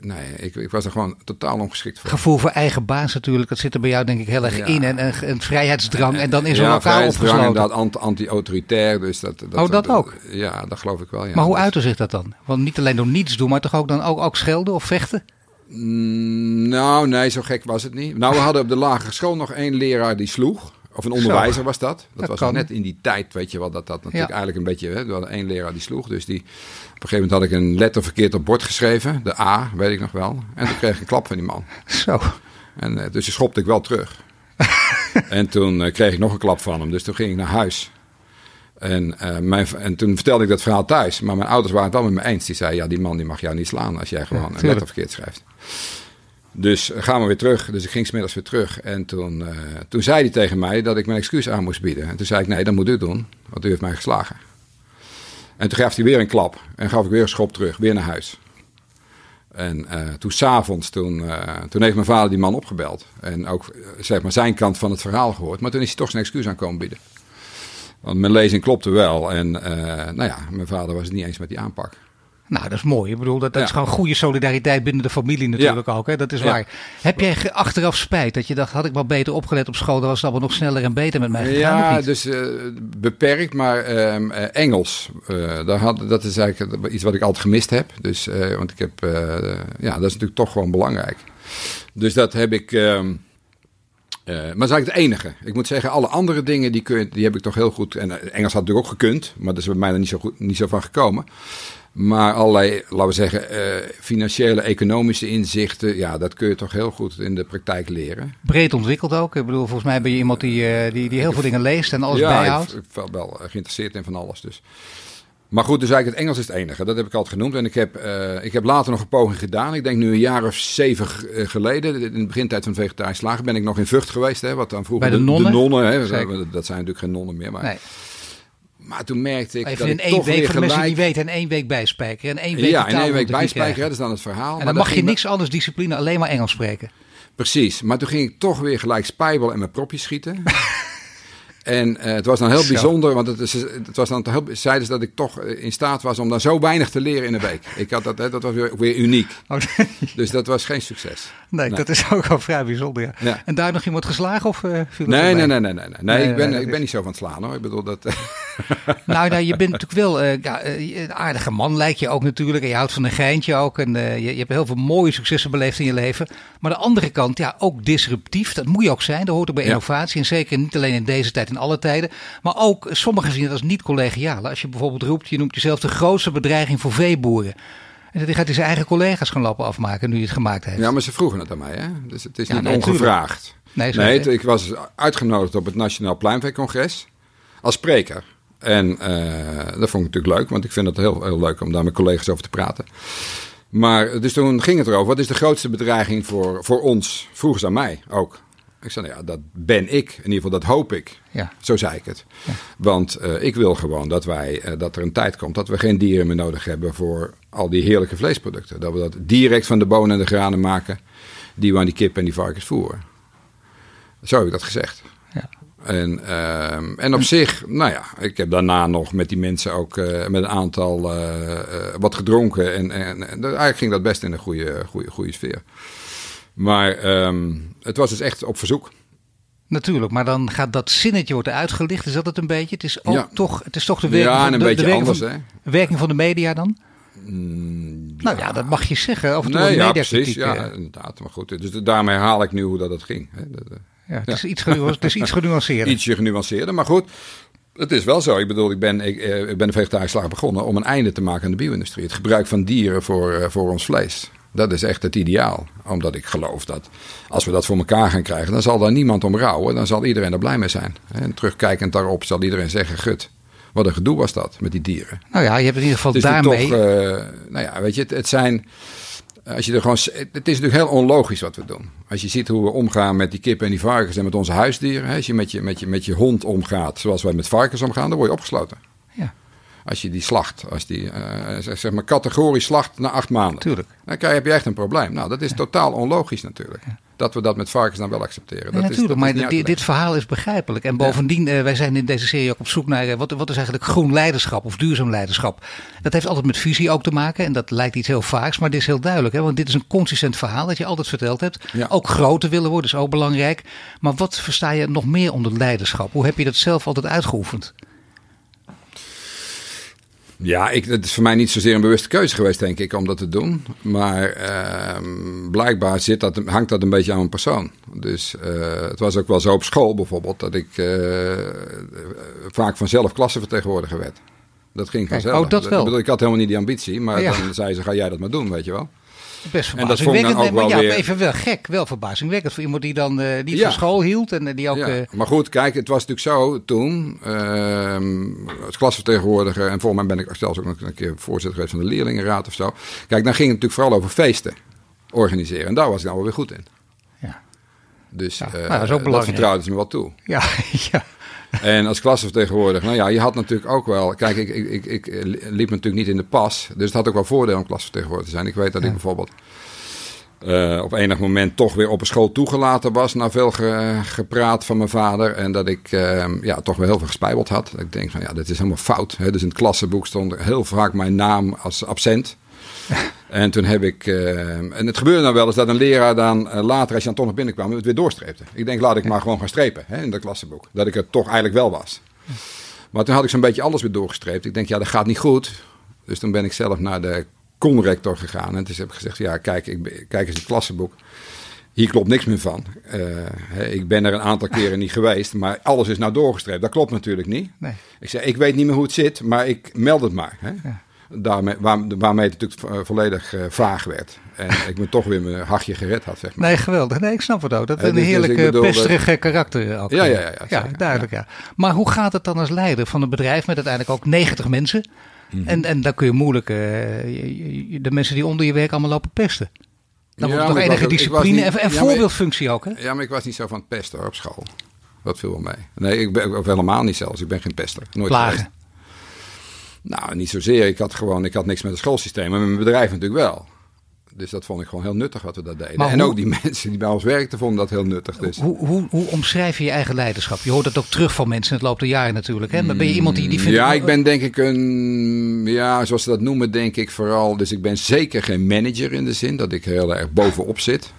[SPEAKER 3] nee, ik, ik was er gewoon totaal ongeschikt voor.
[SPEAKER 2] Gevoel voor eigen baas natuurlijk, dat zit er bij jou denk ik heel erg in. En een, vrijheidsdrang. En dan is er ja, lokaal opgesloten.
[SPEAKER 3] inderdaad, anti-autoritair. Dus dat, dat,
[SPEAKER 2] oh, dat ook?
[SPEAKER 3] Ja, dat geloof ik wel. Ja.
[SPEAKER 2] Maar hoe uitte zich dat dan? Want niet alleen door niets doen, maar toch ook dan ook, ook schelden of vechten?
[SPEAKER 3] Mm, nou, nee, zo gek was het niet. Nou, we hadden op de lagere school nog één leraar die sloeg. Of een onderwijzer was dat. Dat, was net in die tijd, weet je wel, dat dat natuurlijk eigenlijk een beetje... Hè, we hadden één leraar die sloeg, dus die... Op een gegeven moment had ik een letter verkeerd op bord geschreven. De A, weet ik nog wel. En toen kreeg ik een klap van die man.
[SPEAKER 2] Zo.
[SPEAKER 3] En, uh, dus die schopte ik wel terug. en toen uh, kreeg ik nog een klap van hem. Dus toen ging ik naar huis. En, uh, mijn, en toen vertelde ik dat verhaal thuis. Maar mijn ouders waren het wel met me eens. Die zeiden, ja, die man die mag jou niet slaan als jij gewoon een letter verkeerd schrijft. Dus gaan we weer terug. Dus ik ging smiddags weer terug. En toen, uh, toen zei hij tegen mij dat ik mijn excuus aan moest bieden. En toen zei ik, nee, dat moet u doen. Want u heeft mij geslagen. En toen gaf hij weer een klap. En gaf ik weer een schop terug. Weer naar huis. En uh, toen s'avonds, toen, uh, toen heeft mijn vader die man opgebeld. En ook zeg maar, zijn kant van het verhaal gehoord. Maar toen is hij toch zijn excuus aan komen bieden. Want mijn lezing klopte wel. En nou ja, mijn vader was het niet eens met die aanpak.
[SPEAKER 2] Nou, dat is mooi. Ik bedoel, dat, dat is gewoon goede solidariteit binnen de familie natuurlijk ook. Hè? Dat is waar. Heb jij achteraf spijt dat je dacht, had ik maar beter opgelet op school, dan was het allemaal nog sneller en beter met mij gegaan?
[SPEAKER 3] Ja, dus uh, beperkt, maar uh, Engels. Uh, daar had, dat is eigenlijk iets wat ik altijd gemist heb. Dus, want ik heb, ja, dat is natuurlijk toch gewoon belangrijk. Dus dat heb ik. Ehm, maar dat is eigenlijk het enige. Ik moet zeggen, alle andere dingen die, kun je, die heb ik toch heel goed. En Engels had natuurlijk ook gekund, maar dat is bij mij er niet zo, goed, niet zo van gekomen. Maar allerlei, laten we zeggen, uh, financiële, economische inzichten, ja, dat kun je toch heel goed in de praktijk leren.
[SPEAKER 2] Breed ontwikkeld ook. Ik bedoel, volgens mij ben je iemand die, uh, die, die heel veel dingen leest en alles ja, bijhoudt.
[SPEAKER 3] Ja, ik ben wel geïnteresseerd in van alles. Dus. Maar goed, dus eigenlijk het Engels is het enige. Dat heb ik altijd genoemd. En ik heb, uh, ik heb later nog een poging gedaan. Ik denk nu een jaar of zeven geleden, in de begintijd van vegetarisch slagen, ben ik nog in Vught geweest. Hè, wat dan vroeger
[SPEAKER 2] Bij de nonnen.
[SPEAKER 3] De, nonnen hè, dat zijn natuurlijk geen nonnen meer. Maar nee. Maar toen merkte ik
[SPEAKER 2] Even
[SPEAKER 3] dat
[SPEAKER 2] in één week, voor de mensen die weten, in één week bijspijkeren. En één week
[SPEAKER 3] ja, in één week bijspijkeren, dat is dan het verhaal.
[SPEAKER 2] En dan
[SPEAKER 3] maar
[SPEAKER 2] mag je niks anders discipline, alleen maar Engels spreken.
[SPEAKER 3] Precies, maar toen ging ik toch weer gelijk spijbel en mijn propjes schieten. En uh, het was dan heel bijzonder, want het, het was dan heel, zeiden ze dat ik toch in staat was om dan zo weinig te leren in een week. Ik had dat, dat was weer, weer uniek. Oh, dus dat was geen succes.
[SPEAKER 2] Nee, nee, dat is ook al vrij bijzonder. Ja. ja. En daar nog iemand geslagen? Of, uh,
[SPEAKER 3] nee, nee, nee, nee, nee, nee, nee. ik, ben, ik ben niet zo van het slaan hoor. Ik bedoel dat.
[SPEAKER 2] nou, nou, je bent natuurlijk wel uh, ja, een aardige man, lijkt je ook natuurlijk. En je houdt van een geintje ook. En je, je hebt heel veel mooie successen beleefd in je leven. Maar de andere kant, ja, ook disruptief. Dat moet je ook zijn. Dat hoort ook bij innovatie. En zeker niet alleen in deze tijd, alle tijden. Maar ook sommigen zien het als niet collegiale. Als je bijvoorbeeld roept, je noemt jezelf de grootste bedreiging voor veeboeren. En dat gaat hij zijn eigen collega's gaan lopen afmaken nu hij het gemaakt heeft.
[SPEAKER 3] Ja, maar ze vroegen het aan mij, hè? Dus het is niet nee, ongevraagd. Nee, nee ik was uitgenodigd op het Nationaal Pluimveecongres als spreker. En uh, dat vond ik natuurlijk leuk, want ik vind het heel, heel leuk om daar met collega's over te praten. Maar dus toen ging het erover, wat is de grootste bedreiging voor, voor ons? Vroegen ze aan mij ook. Ik zei, nou ja, dat ben ik. In ieder geval, dat hoop ik. Ja. Zo zei ik het. Ja. Want uh, ik wil gewoon dat, wij, uh, dat er een tijd komt dat we geen dieren meer nodig hebben voor al die heerlijke vleesproducten. Dat we dat direct van de bonen en de granen maken die we aan die kip en die varkens voeren. Zo heb ik dat gezegd. Ja. En, uh, en op zich, nou ja, ik heb daarna nog met die mensen ook uh, met een aantal wat gedronken. En, en, en, eigenlijk ging dat best in een goede, goede, goede sfeer. Maar um, het was dus echt op verzoek.
[SPEAKER 2] Natuurlijk, maar dan gaat dat zinnetje worden uitgelicht. Is dat het een beetje? Het is ook ja. toch, het is toch de werking,
[SPEAKER 3] ja,
[SPEAKER 2] van,
[SPEAKER 3] een
[SPEAKER 2] de,
[SPEAKER 3] beetje
[SPEAKER 2] de
[SPEAKER 3] anders,
[SPEAKER 2] van,
[SPEAKER 3] hè?
[SPEAKER 2] werking van de media dan?
[SPEAKER 3] Mm,
[SPEAKER 2] nou ja, dat mag je zeggen. Of het
[SPEAKER 3] nee, ja, precies. Ja, inderdaad. Maar goed, dus daarmee haal ik nu hoe dat het ging. Hè? Dat,
[SPEAKER 2] ja, het, Is iets het is iets genuanceerder.
[SPEAKER 3] Ietsje genuanceerder, maar goed. Het is wel zo. Ik bedoel, ik ben, ik, ik ben de vegetarische slag begonnen om een einde te maken aan de bio-industrie. Het gebruik van dieren voor, voor ons vlees. Dat is echt het ideaal. Omdat ik geloof dat als we dat voor elkaar gaan krijgen, dan zal daar niemand om rouwen. Dan zal iedereen er blij mee zijn. En terugkijkend daarop zal iedereen zeggen: Gut, wat een gedoe was dat met die dieren.
[SPEAKER 2] Nou ja, je hebt in ieder geval daarmee.
[SPEAKER 3] Toch, uh, nou ja, weet je, het, het, zijn. Als je er gewoon, het is natuurlijk heel onlogisch wat we doen. Als je ziet hoe we omgaan met die kippen en die varkens en met onze huisdieren. Als je met je, met je, met je hond omgaat zoals wij met varkens omgaan, dan word je opgesloten. Als je die slacht, als die uh, zeg maar categorisch slacht na acht maanden.
[SPEAKER 2] Tuurlijk.
[SPEAKER 3] Dan krijg, heb je echt een probleem. Nou, dat is totaal onlogisch natuurlijk. Dat we dat met varkens dan wel accepteren.
[SPEAKER 2] Ja,
[SPEAKER 3] dat
[SPEAKER 2] natuurlijk,
[SPEAKER 3] is, dat
[SPEAKER 2] maar
[SPEAKER 3] is
[SPEAKER 2] dit, verhaal is begrijpelijk. En bovendien, uh, wij zijn in deze serie ook op zoek naar uh, wat, wat is eigenlijk groen leiderschap of duurzaam leiderschap. Dat heeft altijd met visie ook te maken en dat lijkt iets heel vaaks, maar dit is heel duidelijk. Hè? Want dit is een consistent verhaal dat je altijd verteld hebt.
[SPEAKER 3] Ja.
[SPEAKER 2] Ook groter willen worden is ook belangrijk. Maar wat versta je nog meer onder leiderschap? Hoe heb je dat zelf altijd uitgeoefend?
[SPEAKER 3] Ja, ik, het is voor mij niet zozeer een bewuste keuze geweest, denk ik, om dat te doen. Maar uh, blijkbaar zit dat, hangt dat een beetje aan mijn persoon. Dus uh, het was ook wel zo op school bijvoorbeeld, dat ik uh, vaak vanzelf klassenvertegenwoordiger werd. Dat ging
[SPEAKER 2] Kijk,
[SPEAKER 3] vanzelf.
[SPEAKER 2] oh, dat wel.
[SPEAKER 3] Ik, bedoel, ik had helemaal niet die ambitie, maar
[SPEAKER 2] Ja.
[SPEAKER 3] dan zei ze, ga jij dat maar doen, weet je wel.
[SPEAKER 2] Best
[SPEAKER 3] En dat
[SPEAKER 2] verbazingwekkend. Nee, maar ja,
[SPEAKER 3] weer-
[SPEAKER 2] even wel gek, wel verbazingwekkend voor iemand die dan niet
[SPEAKER 3] Ja.
[SPEAKER 2] van school hield en eh, die ook.
[SPEAKER 3] Ja,
[SPEAKER 2] eh,
[SPEAKER 3] maar goed, kijk, het was natuurlijk zo toen, ehm, als klasvertegenwoordiger, en volgens mij ben ik zelfs ook nog een keer voorzitter geweest van de leerlingenraad of zo. Kijk, dan ging het natuurlijk vooral over feesten organiseren. En daar was ik nou wel weer goed in.
[SPEAKER 2] ja.
[SPEAKER 3] Dus
[SPEAKER 2] Ja, nou, dat is ook belangrijk.
[SPEAKER 3] vertrouwden ze me wel toe.
[SPEAKER 2] Ja, ja.
[SPEAKER 3] En als klasvertegenwoordiger, nou ja, je had natuurlijk ook wel. Kijk, ik, ik, ik, ik liep natuurlijk niet in de pas. Dus het had ook wel voordeel om klasvertegenwoordiger te zijn. Ik weet dat ik bijvoorbeeld eh, op enig moment toch weer op een school toegelaten was. Na veel ge- gepraat van mijn vader. En dat ik eh, ja, toch wel heel veel gespijbeld had. Dat ik denk van ja, dit is helemaal fout. Hè? Dus in het klassenboek stond heel vaak mijn naam als absent. En toen heb ik. eh, en het gebeurde nou wel eens dat een leraar dan eh, later, als je dan toch nog binnenkwam, het weer doorstreepte. Ik denk, laat ik maar gewoon gaan strepen hè, in dat klassenboek. Dat ik het toch eigenlijk wel was. Maar toen had ik zo'n beetje alles weer doorgestreept. Ik denk, ja, dat gaat niet goed. Dus toen ben ik zelf naar de conrector gegaan. En toen heb ik gezegd, ja, kijk, ik, kijk eens het klassenboek. Hier klopt niks meer van. Eh, ik ben er een aantal keren niet geweest, maar alles is nou doorgestreept. Dat klopt natuurlijk niet.
[SPEAKER 2] Nee.
[SPEAKER 3] Ik zei, ik weet niet meer hoe het zit, maar ik meld het maar. Hè?
[SPEAKER 2] Ja.
[SPEAKER 3] Daarmee, waar, waarmee het natuurlijk vo- volledig eh, vaag werd. En ik me toch weer mijn hachje gered had, zeg maar.
[SPEAKER 2] Nee, geweldig. Nee, ik snap het ook. Dat
[SPEAKER 3] Eh,
[SPEAKER 2] een
[SPEAKER 3] dus- dus
[SPEAKER 2] heerlijk eh,
[SPEAKER 3] dat-
[SPEAKER 2] pesterige karakter. Ook.
[SPEAKER 3] Ja, ja, ja, ja,
[SPEAKER 2] ja duidelijk. Ja. Maar hoe gaat het dan als leider van een bedrijf met uiteindelijk ook 90 mensen?
[SPEAKER 3] Mhm.
[SPEAKER 2] En, en dan kun je moeilijk eh, de mensen die onder je werk allemaal lopen pesten. Dan
[SPEAKER 3] Ja,
[SPEAKER 2] moet er toch enige
[SPEAKER 3] was
[SPEAKER 2] discipline
[SPEAKER 3] niet-
[SPEAKER 2] en,
[SPEAKER 3] ja,
[SPEAKER 2] voorbeeldfunctie ook, hè?
[SPEAKER 3] Ja, maar ik was niet zo van het pesten hoor, op school. Dat viel wel mee. Nee, ik ben of helemaal niet zelfs. Ik ben geen pester. Nooit
[SPEAKER 2] Plagen.
[SPEAKER 3] Nou, niet zozeer. Ik had gewoon, ik had niks met het schoolsysteem, maar met mijn bedrijf natuurlijk wel. Dus dat vond ik gewoon heel nuttig wat we dat deden.
[SPEAKER 2] Maar
[SPEAKER 3] en
[SPEAKER 2] hoe-
[SPEAKER 3] ook die mensen die bij ons werkten vonden dat heel nuttig. Dus.
[SPEAKER 2] Hoe, hoe, hoe omschrijf je je eigen leiderschap? Je hoort dat ook terug van mensen in het loop der jaren natuurlijk. Hè? Maar ben je iemand die, die vindt...
[SPEAKER 3] Ja, ik ben denk ik een, ja, zoals ze dat noemen, denk ik vooral. Dus ik ben zeker geen manager in de zin dat ik heel erg bovenop zit.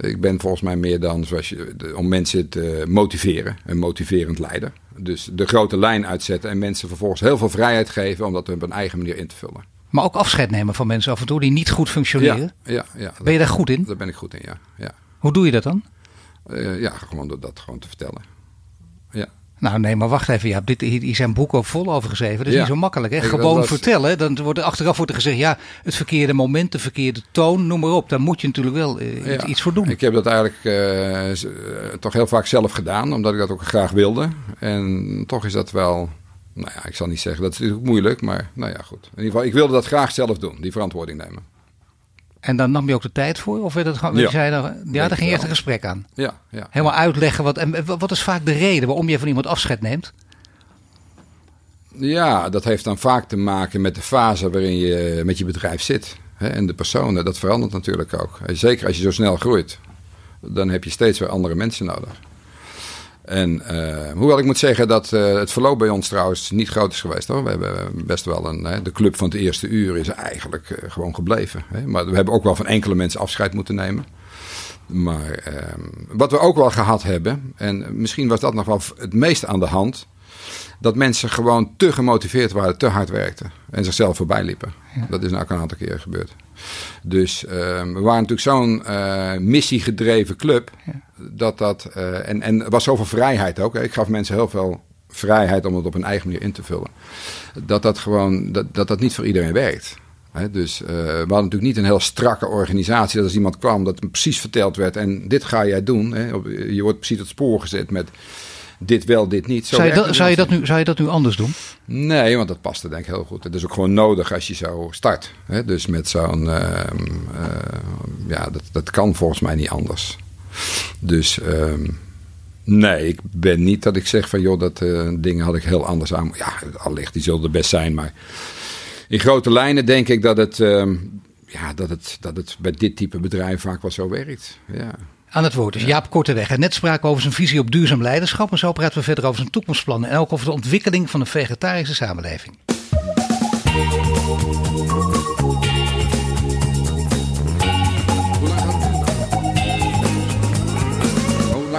[SPEAKER 3] Ik ben volgens mij meer dan zoals je, om mensen te motiveren, een motiverend leider. Dus de grote lijn uitzetten en mensen vervolgens heel veel vrijheid geven om dat op een eigen manier in te vullen.
[SPEAKER 2] Maar ook afscheid nemen van mensen af en toe die niet goed functioneren.
[SPEAKER 3] Ja, ja, ja.
[SPEAKER 2] Ben je daar goed in?
[SPEAKER 3] Daar ben ik goed in, ja. Ja,
[SPEAKER 2] Hoe doe je dat dan?
[SPEAKER 3] Eh, ja gewoon door dat gewoon te vertellen. Ja.
[SPEAKER 2] Nou nee, maar wacht even. Ja, dit, hier zijn boeken ook vol over geschreven. Dat is
[SPEAKER 3] Ja.
[SPEAKER 2] niet zo makkelijk. Hè? Gewoon
[SPEAKER 3] was-
[SPEAKER 2] vertellen. Dan wordt er achteraf wordt er gezegd, ja, het verkeerde moment, de verkeerde toon, noem maar op. Daar moet je natuurlijk wel eh, iets-
[SPEAKER 3] Ja.
[SPEAKER 2] iets voor doen.
[SPEAKER 3] Ik heb dat eigenlijk eh, eh, toch heel vaak zelf gedaan, omdat ik dat ook graag wilde. En toch is dat wel, nou ja, ik zal niet zeggen, dat is natuurlijk moeilijk, maar nou ja, goed. In ieder geval, ik wilde dat graag zelf doen, die verantwoording nemen.
[SPEAKER 2] En dan nam je ook de tijd voor? Of werd het gewoon,
[SPEAKER 3] Ja.
[SPEAKER 2] zei je dan, ja, daar ging
[SPEAKER 3] wel.
[SPEAKER 2] een gesprek aan.
[SPEAKER 3] Ja, ja.
[SPEAKER 2] Helemaal uitleggen. Wat, en wat is vaak de reden waarom je van iemand afscheid neemt?
[SPEAKER 3] Ja, dat heeft dan vaak te maken met de fase waarin je met je bedrijf zit. Hè, en de personen, dat verandert natuurlijk ook. Zeker als je zo snel groeit, dan heb je steeds weer andere mensen nodig. En eh, hoewel ik moet zeggen dat eh, het verloop bij ons trouwens niet groot is geweest hoor. We hebben best wel een. Hè, de club van het eerste uur is eigenlijk eh, gewoon gebleven. Hè. Maar we hebben ook wel van enkele mensen afscheid moeten nemen. Maar ehm, wat we ook wel gehad hebben, en misschien was dat nog wel het meest aan de hand, dat mensen gewoon te gemotiveerd waren, te hard werkten en zichzelf voorbij liepen. Dat is nou ook een aantal keren gebeurd. Dus ehm, we waren natuurlijk zo'n eh, missiegedreven club, dat dat, eh, en, en er was zoveel vrijheid ook. Hè. Ik gaf mensen heel veel vrijheid om het op een eigen manier in te vullen. Dat dat gewoon, dat dat, dat niet voor iedereen werkt. Hè, dus eh, we hadden natuurlijk niet een heel strakke organisatie. Dat als iemand kwam, dat hem precies verteld werd. En dit ga jij doen. Hè, je wordt precies op het spoor gezet met dit wel, dit niet. Zo
[SPEAKER 2] Zou je, dat, zou, je dat nu, zou je dat nu anders doen?
[SPEAKER 3] Nee, want dat paste denk ik heel goed. Het is ook gewoon nodig als je zo start. Hè? Dus met zo'n... ehm, eh, ja, dat, dat kan volgens mij niet anders. Dus... ehm, Nee, ik ben niet dat ik zeg van joh, dat uh, dingen had ik heel anders aan. Ja, allicht, die zullen er best zijn. Maar in grote lijnen denk ik dat het, uh, ja, dat het, dat het bij dit type bedrijf vaak wel zo werkt. Ja.
[SPEAKER 2] Aan het woord is dus Jaap Korteweg. En net spraken we over zijn visie op duurzaam leiderschap. En zo praten we verder over zijn toekomstplannen. En ook over de ontwikkeling van een vegetarische samenleving.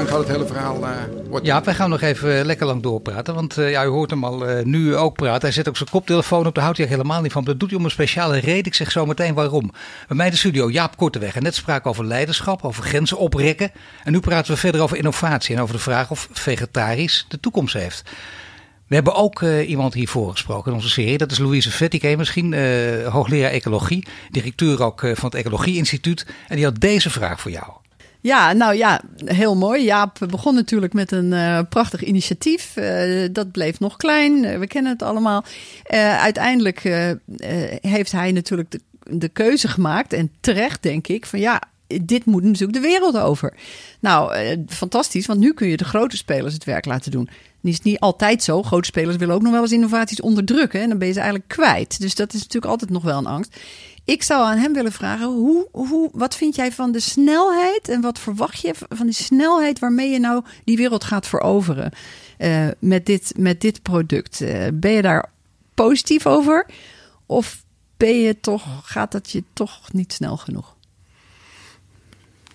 [SPEAKER 3] Het hele verhaal uh,
[SPEAKER 2] Ja, wij gaan nog even lekker lang doorpraten. Want uh, ja, u hoort hem al nu ook praten. Hij zet ook zijn koptelefoon op. Daar houdt hij helemaal niet van. Dat doet hij om een speciale reden. Ik zeg zo meteen waarom. Bij mij in de studio Jaap Korteweg. En net spraken over leiderschap, over grenzen oprekken. En nu praten we verder over innovatie. En over de vraag of vegetarisch de toekomst heeft. We hebben ook iemand hiervoor gesproken in onze serie. Dat is Louise Vettike, misschien hoogleraar ecologie, directeur ook van het Ecologie Instituut. En die had deze vraag voor jou.
[SPEAKER 4] Ja, nou ja, heel mooi. Jaap begon natuurlijk met een uh, prachtig initiatief. Uh, dat bleef nog klein. Uh, we kennen het allemaal. uiteindelijk heeft hij natuurlijk de, de, keuze gemaakt. En terecht, denk ik, van ja. Dit moet natuurlijk de wereld over. Nou, fantastisch, want nu kun je de grote spelers het werk laten doen. Is niet altijd zo. Grote spelers willen ook nog wel eens innovaties onderdrukken. En dan ben je ze eigenlijk kwijt. Dus dat is natuurlijk altijd nog wel een angst. Ik zou aan hem willen vragen: hoe, hoe, wat vind jij van de snelheid en wat verwacht je van die snelheid waarmee je nou die wereld gaat veroveren uh, met, dit, met dit product? Uh, ben je daar positief over? Of ben je toch, gaat dat je toch niet snel genoeg?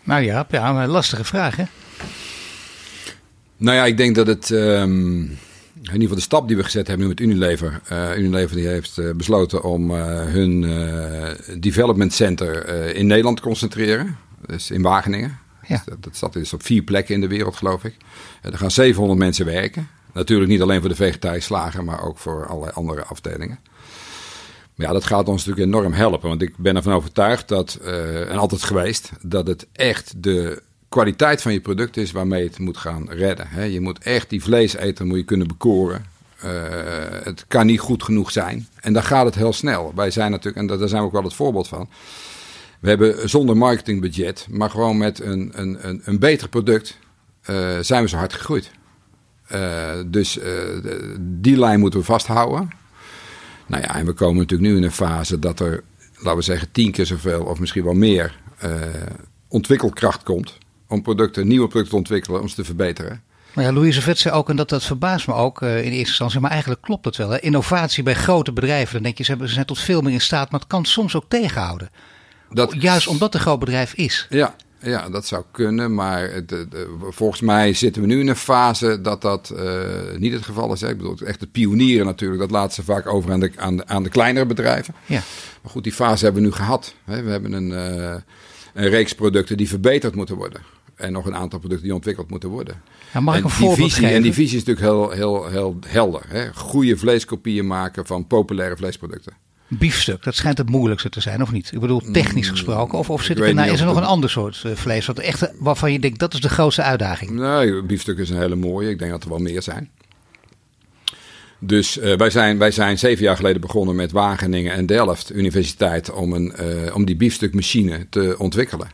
[SPEAKER 2] Nou ja, ja lastige vraag hè?
[SPEAKER 3] Nou ja, ik denk dat het. Um in ieder geval de stap die we gezet hebben nu met Unilever. Uh, Unilever die heeft uh, besloten om uh, hun development center in Nederland te concentreren. Dus in Wageningen. Ja. Dus dat, dat staat dus op vier plekken in de wereld, geloof ik. er gaan 700 mensen werken. Natuurlijk niet alleen voor de vegetarische slager, maar ook voor allerlei andere afdelingen. Maar ja, dat gaat ons natuurlijk enorm helpen. Want ik ben ervan overtuigd dat, en altijd geweest, dat het echt de kwaliteit van je product is waarmee het moet gaan redden. Je moet echt die vleeseter moet je kunnen bekoren. Uh, het kan niet goed genoeg zijn. En dan gaat het heel snel. Wij zijn natuurlijk, en daar zijn we ook wel het voorbeeld van. We hebben zonder marketingbudget, maar gewoon met een, een, een, een beter product, uh, zijn we zo hard gegroeid. Uh, dus die lijn moeten we vasthouden. Nou ja, en we komen natuurlijk nu in een fase dat er, laten we zeggen, tien keer zoveel of misschien wel meer ontwikkelkracht komt om producten, nieuwe producten te ontwikkelen, om ze te verbeteren.
[SPEAKER 2] Maar ja, Louise Vet zei ook, en dat, dat verbaast me ook uh, in eerste instantie, maar eigenlijk klopt het wel. Hè? Innovatie bij grote bedrijven, dan denk je, ze, hebben, ze zijn tot veel meer in staat, maar het kan soms ook tegenhouden. Dat, Juist omdat het een groot bedrijf is.
[SPEAKER 3] Ja, ja, dat zou kunnen, maar de, de, volgens mij zitten we nu in een fase dat dat uh, niet het geval is. Hè. Ik bedoel, echt de pionieren natuurlijk, dat laten ze vaak over aan de, aan de, aan de kleinere bedrijven. Ja. Maar goed, die fase hebben we nu gehad. Hè. We hebben een, uh, een reeks producten die verbeterd moeten worden en nog een aantal producten die ontwikkeld moeten worden.
[SPEAKER 2] Ja, mag
[SPEAKER 3] en
[SPEAKER 2] ik een
[SPEAKER 3] die visie, En die visie is natuurlijk heel, heel, heel helder. Hè? Goede vleeskopieën maken van populaire vleesproducten.
[SPEAKER 2] Biefstuk, dat schijnt het moeilijkste te zijn, of niet? Ik bedoel, technisch mm, gesproken. Of, of zit er, nou, is er nog een ander soort uh, vlees? Wat echt, waarvan je denkt, dat is de grootste uitdaging?
[SPEAKER 3] Nee, biefstuk is een hele mooie. Ik denk dat er wel meer zijn. Dus uh, wij, zijn, wij zijn zeven jaar geleden begonnen met Wageningen en Delft Universiteit om, een, uh, om die biefstukmachine te ontwikkelen.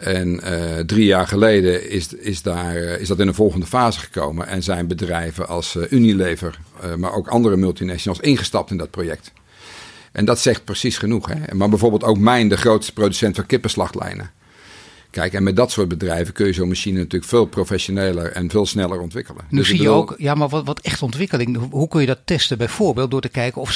[SPEAKER 3] En uh, drie jaar geleden is, is, daar, is dat in een volgende fase gekomen. En zijn bedrijven als uh, Unilever, uh, maar ook andere multinationals ingestapt in dat project. En dat zegt precies genoeg. Hè? Maar bijvoorbeeld ook Mijn, de grootste producent van kippenslachtlijnen. Kijk, en met dat soort bedrijven kun je zo'n machine natuurlijk veel professioneler en veel sneller ontwikkelen.
[SPEAKER 2] Nu dus zie je ook, ja, maar wat, wat echt ontwikkeling, hoe kun je dat testen? Bijvoorbeeld door te kijken of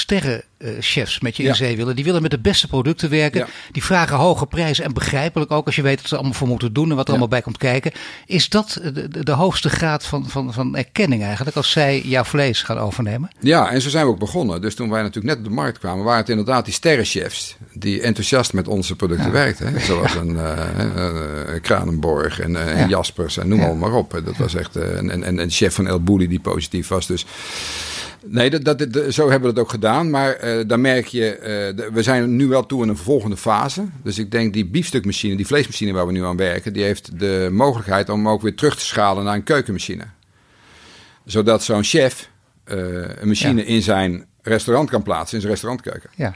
[SPEAKER 2] sterrenchefs met je in zee willen. Die willen met de beste producten werken. Die vragen hoge prijzen en begrijpelijk ook als je weet wat ze allemaal voor moeten doen en wat er allemaal bij komt kijken. Is dat de, de, hoogste graad van, van, van erkenning eigenlijk als zij jouw vlees gaan overnemen?
[SPEAKER 3] Ja, en zo zijn we ook begonnen. Dus toen wij natuurlijk net op de markt kwamen, waren het inderdaad die sterrenchefs die enthousiast met onze producten werkten. Zoals een... Uh, Kranenborg en, en, Jaspers en noem ja. maar op. Dat was echt uh, en, en, en chef van El Bulli die positief was. Dus nee, dat, dat, dat, zo hebben we het ook gedaan. Maar dan merk je, de, we zijn nu wel toe in een volgende fase. Dus ik denk die biefstukmachine, die vleesmachine waar we nu aan werken, die heeft de mogelijkheid om ook weer terug te schalen naar een keukenmachine. Zodat zo'n chef een machine ja. in zijn restaurant kan plaatsen, in zijn restaurantkeuken. Ja.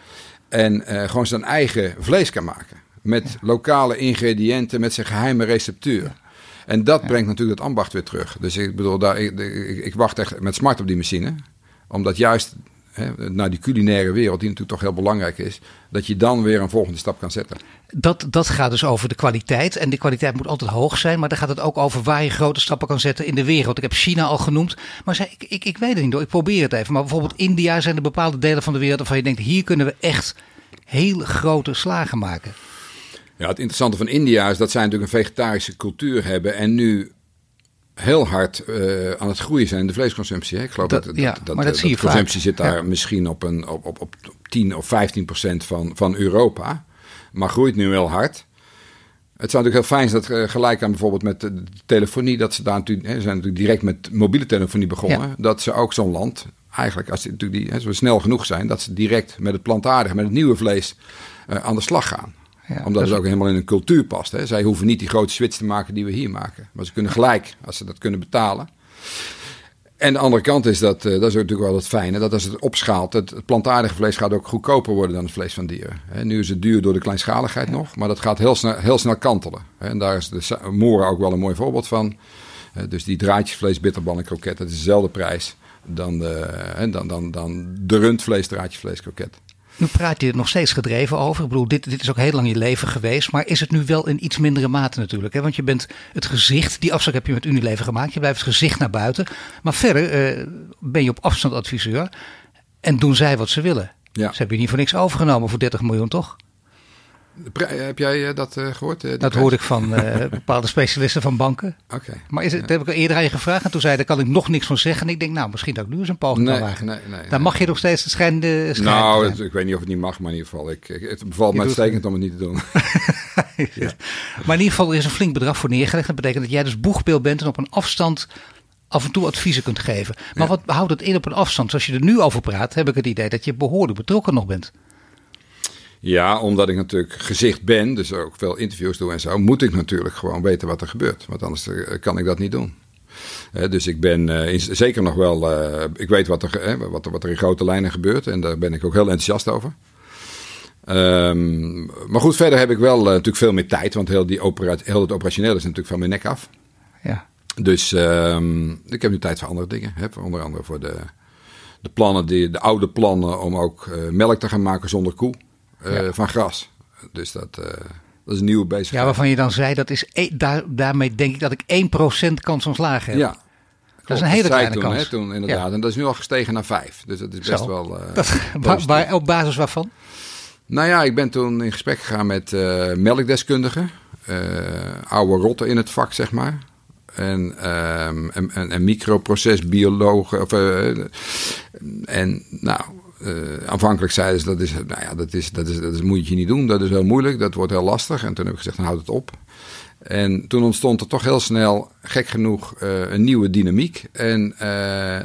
[SPEAKER 3] En gewoon zijn eigen vlees kan maken. Met lokale ingrediënten, met zijn geheime receptuur. En dat brengt natuurlijk het ambacht weer terug. Dus ik bedoel, daar, ik, ik, ik wacht echt met smart op die machine. Omdat juist hè, naar die culinaire wereld, die natuurlijk toch heel belangrijk is, dat je dan weer een volgende stap kan zetten.
[SPEAKER 2] Dat, dat gaat dus over de kwaliteit. En de kwaliteit moet altijd hoog zijn. Maar dan gaat het ook over waar je grote stappen kan zetten in de wereld. Ik heb China al genoemd. Maar zei, ik, ik, ik weet het niet hoor. Ik probeer het even. Maar bijvoorbeeld India zijn er bepaalde delen van de wereld waarvan je denkt, hier kunnen we echt heel grote slagen maken.
[SPEAKER 3] Ja, het interessante van India is dat zij natuurlijk een vegetarische cultuur hebben en nu heel hard uh, aan het groeien zijn, de vleesconsumptie. Hè? Ik geloof dat,
[SPEAKER 2] Dat- ja,
[SPEAKER 3] dat,
[SPEAKER 2] maar dat zie je
[SPEAKER 3] de consumptie
[SPEAKER 2] vaak.
[SPEAKER 3] zit daar
[SPEAKER 2] Ja.
[SPEAKER 3] misschien op, een, op, op, op 10 of 15 procent van, van Europa. Maar groeit nu heel hard. Het zou natuurlijk heel fijn zijn dat eh, gelijk aan bijvoorbeeld met de telefonie, dat ze daar natuurlijk, hè, ze zijn natuurlijk direct met mobiele telefonie begonnen.
[SPEAKER 2] Ja.
[SPEAKER 3] Dat ze ook zo'n land, eigenlijk als die, natuurlijk die, hè, zo snel genoeg zijn, dat ze direct met het plantaardige, met het nieuwe vlees eh, aan de slag gaan.
[SPEAKER 2] Ja,
[SPEAKER 3] Omdat
[SPEAKER 2] dat
[SPEAKER 3] het ook helemaal in een cultuur past. Hè. Zij hoeven niet die grote switch te maken die we hier maken. Maar ze kunnen gelijk, als ze dat kunnen betalen. En de andere kant is dat, eh, dat is natuurlijk wel het fijne, dat als het opschaalt, het, het plantaardige vlees gaat ook goedkoper worden dan het vlees van dieren. Nu is het duur door de kleinschaligheid nog, maar dat gaat heel snel, heel snel kantelen. En daar is de Moora ook wel een mooi voorbeeld van. Dus die draadjesvlees, bitterbal en kroket, dat is dezelfde prijs dan de, dan, dan, dan de rundvlees, draadjesvlees, kroket.
[SPEAKER 2] Nu praat je er nog steeds gedreven over. Ik bedoel, dit, dit is ook heel lang je leven geweest. Maar is het nu wel in iets mindere mate natuurlijk? Hè? Want je bent het gezicht, die afspraak heb je met Unilever gemaakt. Je blijft het gezicht naar buiten. Maar verder eh, ben je op afstand adviseur. En doen zij wat ze willen.
[SPEAKER 3] Ja.
[SPEAKER 2] Ze hebben je niet voor niks overgenomen voor 30 miljoen, toch?
[SPEAKER 3] Pri- heb jij eh, dat eh, gehoord? eh,
[SPEAKER 2] Dat
[SPEAKER 3] prijs?
[SPEAKER 2] hoorde ik van eh, bepaalde specialisten van banken.
[SPEAKER 3] Oké.
[SPEAKER 2] Maar is het, dat heb ik al eerder aan je gevraagd. En toen zei daar kan ik nog niks van zeggen. En ik denk, nou, misschien dat ik nu eens een poging
[SPEAKER 3] Nee,
[SPEAKER 2] kan wagen.
[SPEAKER 3] nee, nee,
[SPEAKER 2] Daar
[SPEAKER 3] nee.
[SPEAKER 2] mag je nog steeds het schijn
[SPEAKER 3] Nou, het- ik weet niet of het niet mag, maar in ieder geval. Ik, het bevalt me uitstekend om het niet te doen.
[SPEAKER 2] Ja. Maar in ieder geval er is een flink bedrag voor neergelegd. Dat betekent dat jij dus boegbeeld bent en op een afstand af en toe adviezen kunt geven. Maar wat houdt het in op een afstand? Zoals je er nu over praat, heb ik het idee dat je behoorlijk betrokken nog bent.
[SPEAKER 3] Ja, omdat ik natuurlijk gezicht ben, dus ook veel interviews doe en zo, moet ik natuurlijk gewoon weten wat er gebeurt. Want anders eh, kan ik dat niet doen. Dus ik ben eh, in- zeker nog wel, eh, ik weet wat er, wat, wat er in grote lijnen gebeurt en daar ben ik ook heel enthousiast over. Ehm, maar goed, verder heb ik wel natuurlijk veel meer tijd, want heel, die opera, heel het operationeel is natuurlijk van mijn nek af.
[SPEAKER 2] Ja.
[SPEAKER 3] Dus ehm, ik heb nu tijd voor andere dingen. Hè, onder andere voor de, de plannen, die, de oude plannen om ook melk te gaan maken zonder koe eh, van gras. Dus dat, eh, dat is een nieuwe
[SPEAKER 2] ja,
[SPEAKER 3] bezigheid.
[SPEAKER 2] waarvan je dan zei, dat is e- daar, daarmee denk ik dat ik 1% kans van slagen heb.
[SPEAKER 3] Ja.
[SPEAKER 2] dat is een hele kleine
[SPEAKER 3] toen,
[SPEAKER 2] kans.
[SPEAKER 3] Hè, toen inderdaad. En dat is nu al gestegen naar vijf. Dus dat is best
[SPEAKER 2] Zo.
[SPEAKER 3] wel. eh,
[SPEAKER 2] Dat, waar,
[SPEAKER 3] positief.
[SPEAKER 2] waar- op basis waarvan?
[SPEAKER 3] Nou ja, ik ben toen in gesprek gegaan met melkdeskundigen. oude rotten in het vak, zeg maar. En, ehm, en, en, en microprocesbiologen. Of, en nou, eh, aanvankelijk zeiden ze dat is, nou ja, dat, is, dat, is, dat is, moet je niet doen. Dat is heel moeilijk, dat wordt heel lastig. En toen heb ik gezegd, dan houd het op. En toen ontstond er toch heel snel, gek genoeg, eh, een nieuwe dynamiek. En eh,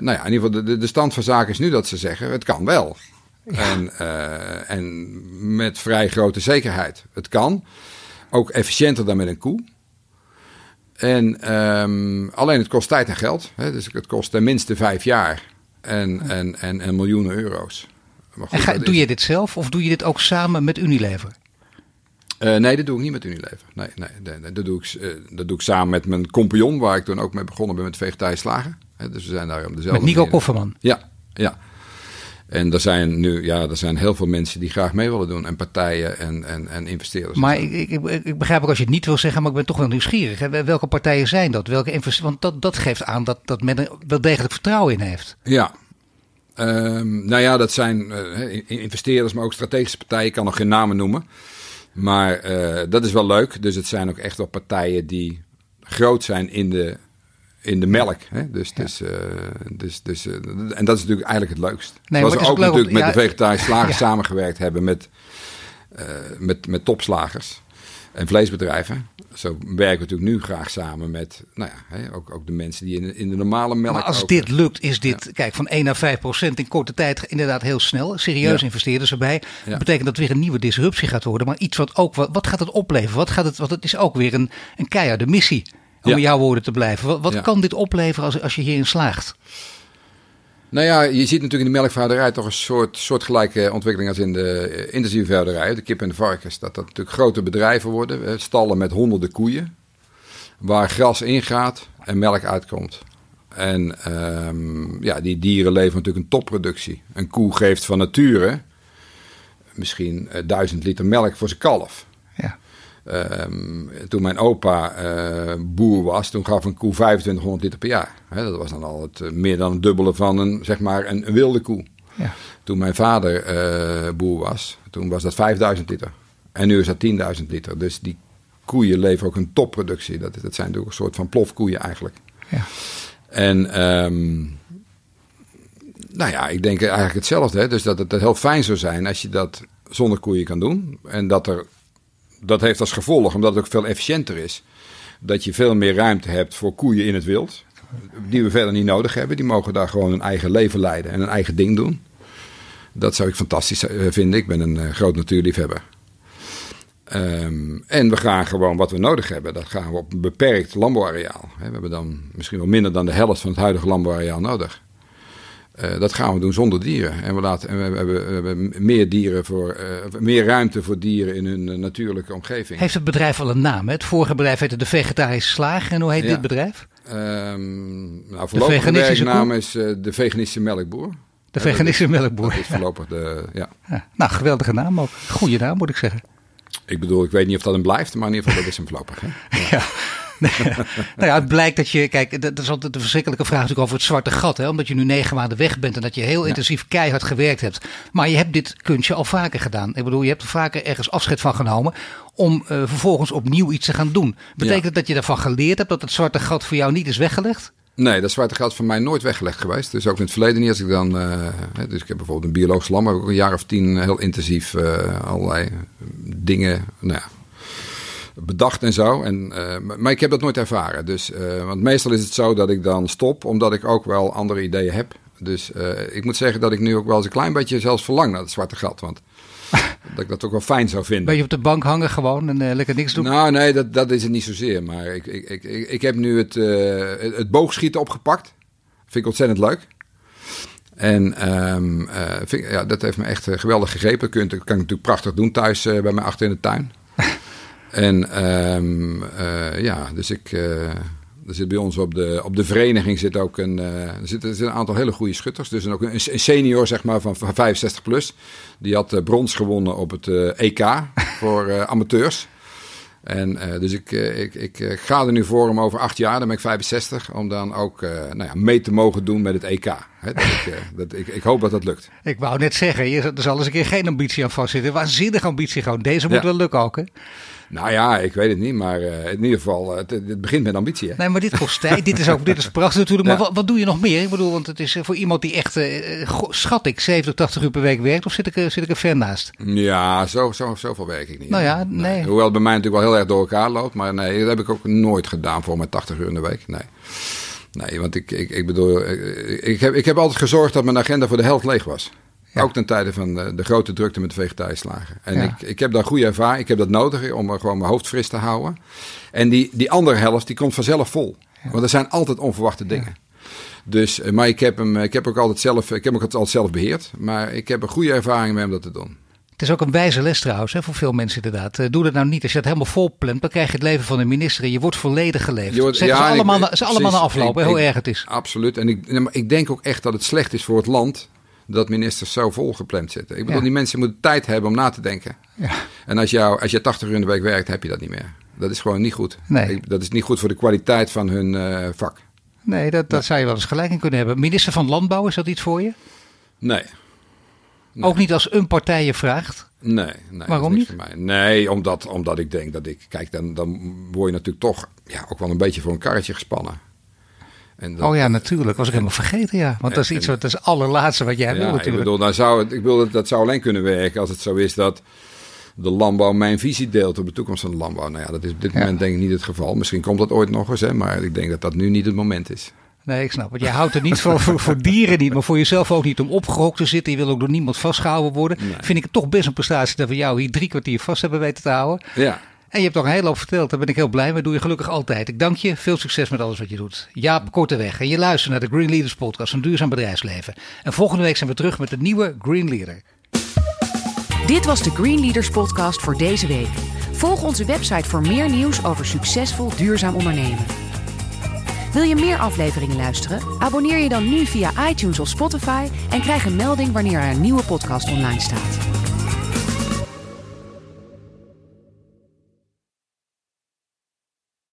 [SPEAKER 3] nou ja, in ieder geval, de, de, stand van zaken is nu dat ze zeggen, het kan wel. En, en met vrij grote zekerheid. Het kan. Ook efficiënter dan met een koe. En ehm, alleen het kost tijd en geld. Hè? Dus het kost tenminste vijf jaar. En, en, en, en miljoenen euro's. Maar goed,
[SPEAKER 2] En ga, doe je dit zelf of doe je dit ook samen met Unilever?
[SPEAKER 3] Eh, nee, dat doe ik niet met Unilever. Nee, nee, nee, nee. Dat, doe ik, eh, dat doe ik samen met mijn compagnon, waar ik toen ook mee begonnen ben met vegetarisch slagen. Dus we zijn daar op dezelfde
[SPEAKER 2] Met Nico Kofferman.
[SPEAKER 3] Ja, ja. En er zijn nu ja, er zijn heel veel mensen die graag mee willen doen. En partijen en, en, en investeerders.
[SPEAKER 2] Maar ik, ik, ik- begrijp ook als je het niet wil zeggen, maar ik ben toch wel nieuwsgierig. Hè? Welke partijen zijn dat? Welke Want dat, dat geeft aan dat, dat men er wel degelijk vertrouwen in heeft.
[SPEAKER 3] Ja. Ehm, nou ja, dat zijn eh, in- investeerders, maar ook strategische partijen. Ik kan nog geen namen noemen. Maar eh, dat is wel leuk. Dus het zijn ook echt wel partijen die groot zijn in de, in de melk. Hè? Dus, dus, eh, dus, dus, eh, en dat is natuurlijk eigenlijk het leukst.
[SPEAKER 2] maar
[SPEAKER 3] Zoals we ook
[SPEAKER 2] leuk
[SPEAKER 3] natuurlijk met de vegetarische slagers
[SPEAKER 2] ja.
[SPEAKER 3] samengewerkt hebben met, eh, met, met topslagers en vleesbedrijven. Zo werken we natuurlijk nu graag samen met nou ja, hè, ook, ook de mensen die in, de- in de normale melk
[SPEAKER 2] Maar als dit lukt, is dit, kijk, van 1 naar 5 procent in korte tijd inderdaad heel snel. Serieus investeerders erbij. Dat betekent dat weer een nieuwe disruptie gaat worden. Maar iets wat ook, wat, wat gaat het opleveren? Wat gaat het, want het is ook weer een, een keiharde missie. Om in jouw woorden te blijven. Wat, wat kan dit opleveren als, als je hierin slaagt?
[SPEAKER 3] Nou ja, je ziet natuurlijk in de melkvaarderij toch een soort soortgelijke ontwikkeling als in de eh, intensieve vaarderij, de kip en de varkens. Dat dat natuurlijk grote bedrijven worden, eh, stallen met honderden koeien. waar gras ingaat en melk uitkomt. En ehm, ja, die dieren leveren natuurlijk een topproductie. Een koe geeft van nature misschien uh, duizend liter melk voor zijn kalf. Ehm, toen mijn opa eh, boer was, toen gaf een koe 2500 liter per jaar. Dat was dan al het, eh, meer dan het dubbele van een, zeg maar een, wilde koe.
[SPEAKER 2] Ja.
[SPEAKER 3] Toen mijn vader boer was, toen was dat 5000 liter. En nu is dat 10.000 liter. Dus die koeien leveren ook een topproductie. Dat, dat zijn natuurlijk een soort van plofkoeien eigenlijk.
[SPEAKER 2] Ja.
[SPEAKER 3] En um, nou ja, ik denk eigenlijk hetzelfde. Hè? Dus dat het heel fijn zou zijn als je dat zonder koeien kan doen. En dat er, dat heeft als gevolg, omdat het ook veel efficiënter is, dat je veel meer ruimte hebt voor koeien in het wild. Die we verder niet nodig hebben. Die mogen daar gewoon een eigen leven leiden en een eigen ding doen. Dat zou ik fantastisch eh, vinden. Ik ben een uh, groot natuurliefhebber. Um, en we gaan gewoon wat we nodig hebben. Dat gaan we op een beperkt landbouwareaal. We hebben dan misschien wel minder dan de helft van het huidige landbouwareaal nodig. Uh, dat gaan we doen zonder dieren. En we, laten, en we, hebben, we hebben, meer, dieren voor, uh, meer ruimte voor dieren in hun uh, natuurlijke omgeving.
[SPEAKER 2] Heeft het bedrijf al een naam? Hè? Het vorige bedrijf heette de Vegetarische Slager. En hoe heet
[SPEAKER 3] ja.
[SPEAKER 2] dit bedrijf?
[SPEAKER 3] Um, nou, voorlopig de werknaam is de Veganistische Melkboer.
[SPEAKER 2] De Veganistische Melkboer.
[SPEAKER 3] Dat is voorlopig de, ja.
[SPEAKER 2] ja. Nou, geweldige naam ook. Goeie naam moet ik zeggen.
[SPEAKER 3] Ik bedoel, ik weet niet of dat een blijft, maar in ieder geval dat is een voorlopig. Hè?
[SPEAKER 2] Ja. nou ja, het blijkt dat je, kijk, dat is altijd de verschrikkelijke vraag natuurlijk over het zwarte gat. Hè? Omdat je nu negen maanden weg bent en dat je heel ja. intensief keihard gewerkt hebt. Maar je hebt dit kunstje al vaker gedaan. Ik bedoel, je hebt er vaker ergens afscheid van genomen om uh, vervolgens opnieuw iets te gaan doen. Betekent ja. dat je daarvan geleerd hebt dat het zwarte gat voor jou niet is weggelegd?
[SPEAKER 3] Nee, dat zwarte gat van mij nooit weggelegd geweest. Dus ook in het verleden niet. Als ik dan, uh, dus ik heb bijvoorbeeld een biologisch lam, heb ik ook een jaar of tien heel intensief uh, allerlei dingen, nou ja, bedacht en zo. En, uh, maar ik heb dat nooit ervaren. Dus, uh, want meestal is het zo dat ik dan stop, omdat ik ook wel andere ideeën heb. Dus uh, ik moet zeggen dat ik nu ook wel eens een klein beetje zelfs verlang naar het zwarte gat. Want dat ik dat ook wel fijn zou vinden.
[SPEAKER 2] Ben je op de bank hangen gewoon en lekker niks doen?
[SPEAKER 3] Nou, nee, dat, dat is het niet zozeer. Maar ik, ik, ik, ik heb nu het, het boogschieten opgepakt. Vind ik ontzettend leuk. En um, vind, ja, dat heeft me echt geweldig gegrepen. Kun, kan ik natuurlijk prachtig doen thuis bij mij achter in de tuin. En um, uh, ja, dus ik. Uh, er zit bij ons op de, op de vereniging zit ook een, uh, er zitten er zit een aantal hele goede schutters. Dus ook een, een senior zeg maar, van, van 65 plus. Die had brons gewonnen op het EK voor amateurs. En dus ik, ik, ik ga er nu voor om over acht jaar, dan ben ik 65, om dan ook nou ja, mee te mogen doen met het EK. Dat ik, dat, ik, ik hoop dat dat lukt.
[SPEAKER 2] Ik wou net zeggen, er zal eens een keer geen ambitie aan vastzitten. Waanzinnige ambitie gewoon. Deze moet
[SPEAKER 3] Ja.
[SPEAKER 2] wel lukken ook hè?
[SPEAKER 3] Nou ja, ik weet het niet, maar uh, in ieder geval, uh, het, het, begint met ambitie. Hè?
[SPEAKER 2] Nee, maar dit kost tijd. dit is ook dit is prachtig natuurlijk. Maar
[SPEAKER 3] Ja.
[SPEAKER 2] wat, wat doe je nog meer? Ik bedoel, want het is voor iemand die echt, uh, schat ik, 70, 80 uur per week werkt, of zit ik, er- zit ik er ver naast?
[SPEAKER 3] Ja, zo, zo, zoveel werk ik niet.
[SPEAKER 2] Nou ja, nee.
[SPEAKER 3] Hoewel het bij mij natuurlijk wel heel erg door elkaar loopt, maar nee, dat heb ik ook nooit gedaan voor mijn 80 uur in de week. Nee. Nee, want ik, ik, ik bedoel, ik, ik heb, ik heb altijd gezorgd dat mijn agenda voor de helft leeg was.
[SPEAKER 2] Ja.
[SPEAKER 3] Ook ten tijde van de, de grote drukte met de. En
[SPEAKER 2] Ja.
[SPEAKER 3] ik, ik heb daar goede ervaring. Ik heb dat nodig om er gewoon mijn hoofd fris te houden. En die, die andere helft, die komt vanzelf vol. Want er zijn altijd onverwachte dingen. Dus, eh, maar ik heb, hem, ik heb ook altijd zelf, ik heb ook altijd zelf beheerd. Maar ik heb een goede ervaring mee om dat te doen.
[SPEAKER 2] Het is ook een wijze les trouwens, hè, voor veel mensen inderdaad. Eh, doe dat nou niet. Als je dat helemaal vol plant, dan krijg je het leven van de minister en je wordt volledig geleefd.
[SPEAKER 3] Wordt- ja,
[SPEAKER 2] ze allemaal,
[SPEAKER 3] ik-
[SPEAKER 2] na- ze allemaal
[SPEAKER 3] precies.
[SPEAKER 2] na afloop, hè,
[SPEAKER 3] Ik-
[SPEAKER 2] erg het is.
[SPEAKER 3] Absoluut. En ik, ik denk ook echt dat het slecht is voor het land dat ministers zo vol gepland zitten. Ik bedoel,
[SPEAKER 2] Ja.
[SPEAKER 3] die mensen moeten tijd hebben om na te denken.
[SPEAKER 2] Ja.
[SPEAKER 3] En als, jou, als je 80 uur in de week werkt, heb je dat niet meer. Dat is gewoon niet goed.
[SPEAKER 2] Nee.
[SPEAKER 3] Dat is niet goed voor de kwaliteit van hun eh, vak.
[SPEAKER 2] Nee, dat, dat zou je wel eens gelijk in kunnen hebben. Minister van Landbouw, is dat iets voor je?
[SPEAKER 3] Nee. Nee.
[SPEAKER 2] Ook niet als een partij je vraagt.
[SPEAKER 3] Nee, nee
[SPEAKER 2] Waarom
[SPEAKER 3] Voor mij. Nee, omdat, omdat ik denk dat ik... Kijk, dan, dan word je natuurlijk toch ja, ook wel een beetje voor een karretje gespannen. En dat-
[SPEAKER 2] oh ja, natuurlijk. Was ik helemaal vergeten, ja. Want dat is iets wat dat is het allerlaatste wat jij wil
[SPEAKER 3] Ja, ik
[SPEAKER 2] natuurlijk.
[SPEAKER 3] bedoel, dan zou het, ik bedoel, dat, dat zou alleen kunnen werken als het zo is dat de landbouw mijn visie deelt op de toekomst van de landbouw. Nou ja, dat is op dit
[SPEAKER 2] Ja.
[SPEAKER 3] moment denk ik niet het geval. Misschien komt dat ooit nog eens, hè, maar ik denk dat dat nu niet het moment is.
[SPEAKER 2] Nee, ik snap het. Jij houdt er niet voor, voor dieren niet, maar voor jezelf ook niet om opgehokt te zitten. Je wil ook door niemand vastgehouden worden.
[SPEAKER 3] Nee.
[SPEAKER 2] Vind ik het toch best een prestatie dat we jou hier drie kwartier vast hebben weten te houden.
[SPEAKER 3] Ja,
[SPEAKER 2] En je hebt toch een hele hoop verteld. Daar ben ik heel blij mee. Doe je gelukkig altijd. Ik dank je. Veel succes met alles wat je doet. Jaap Korteweg. En je luistert naar de Green Leaders podcast van Duurzaam Bedrijfsleven. En volgende week zijn we terug met een nieuwe Green Leader.
[SPEAKER 1] Dit was de Green Leaders podcast voor deze week. Volg onze website voor meer nieuws over succesvol duurzaam ondernemen. Wil je meer afleveringen luisteren? Abonneer je dan nu via iTunes of Spotify en krijg een melding wanneer er een nieuwe podcast online staat.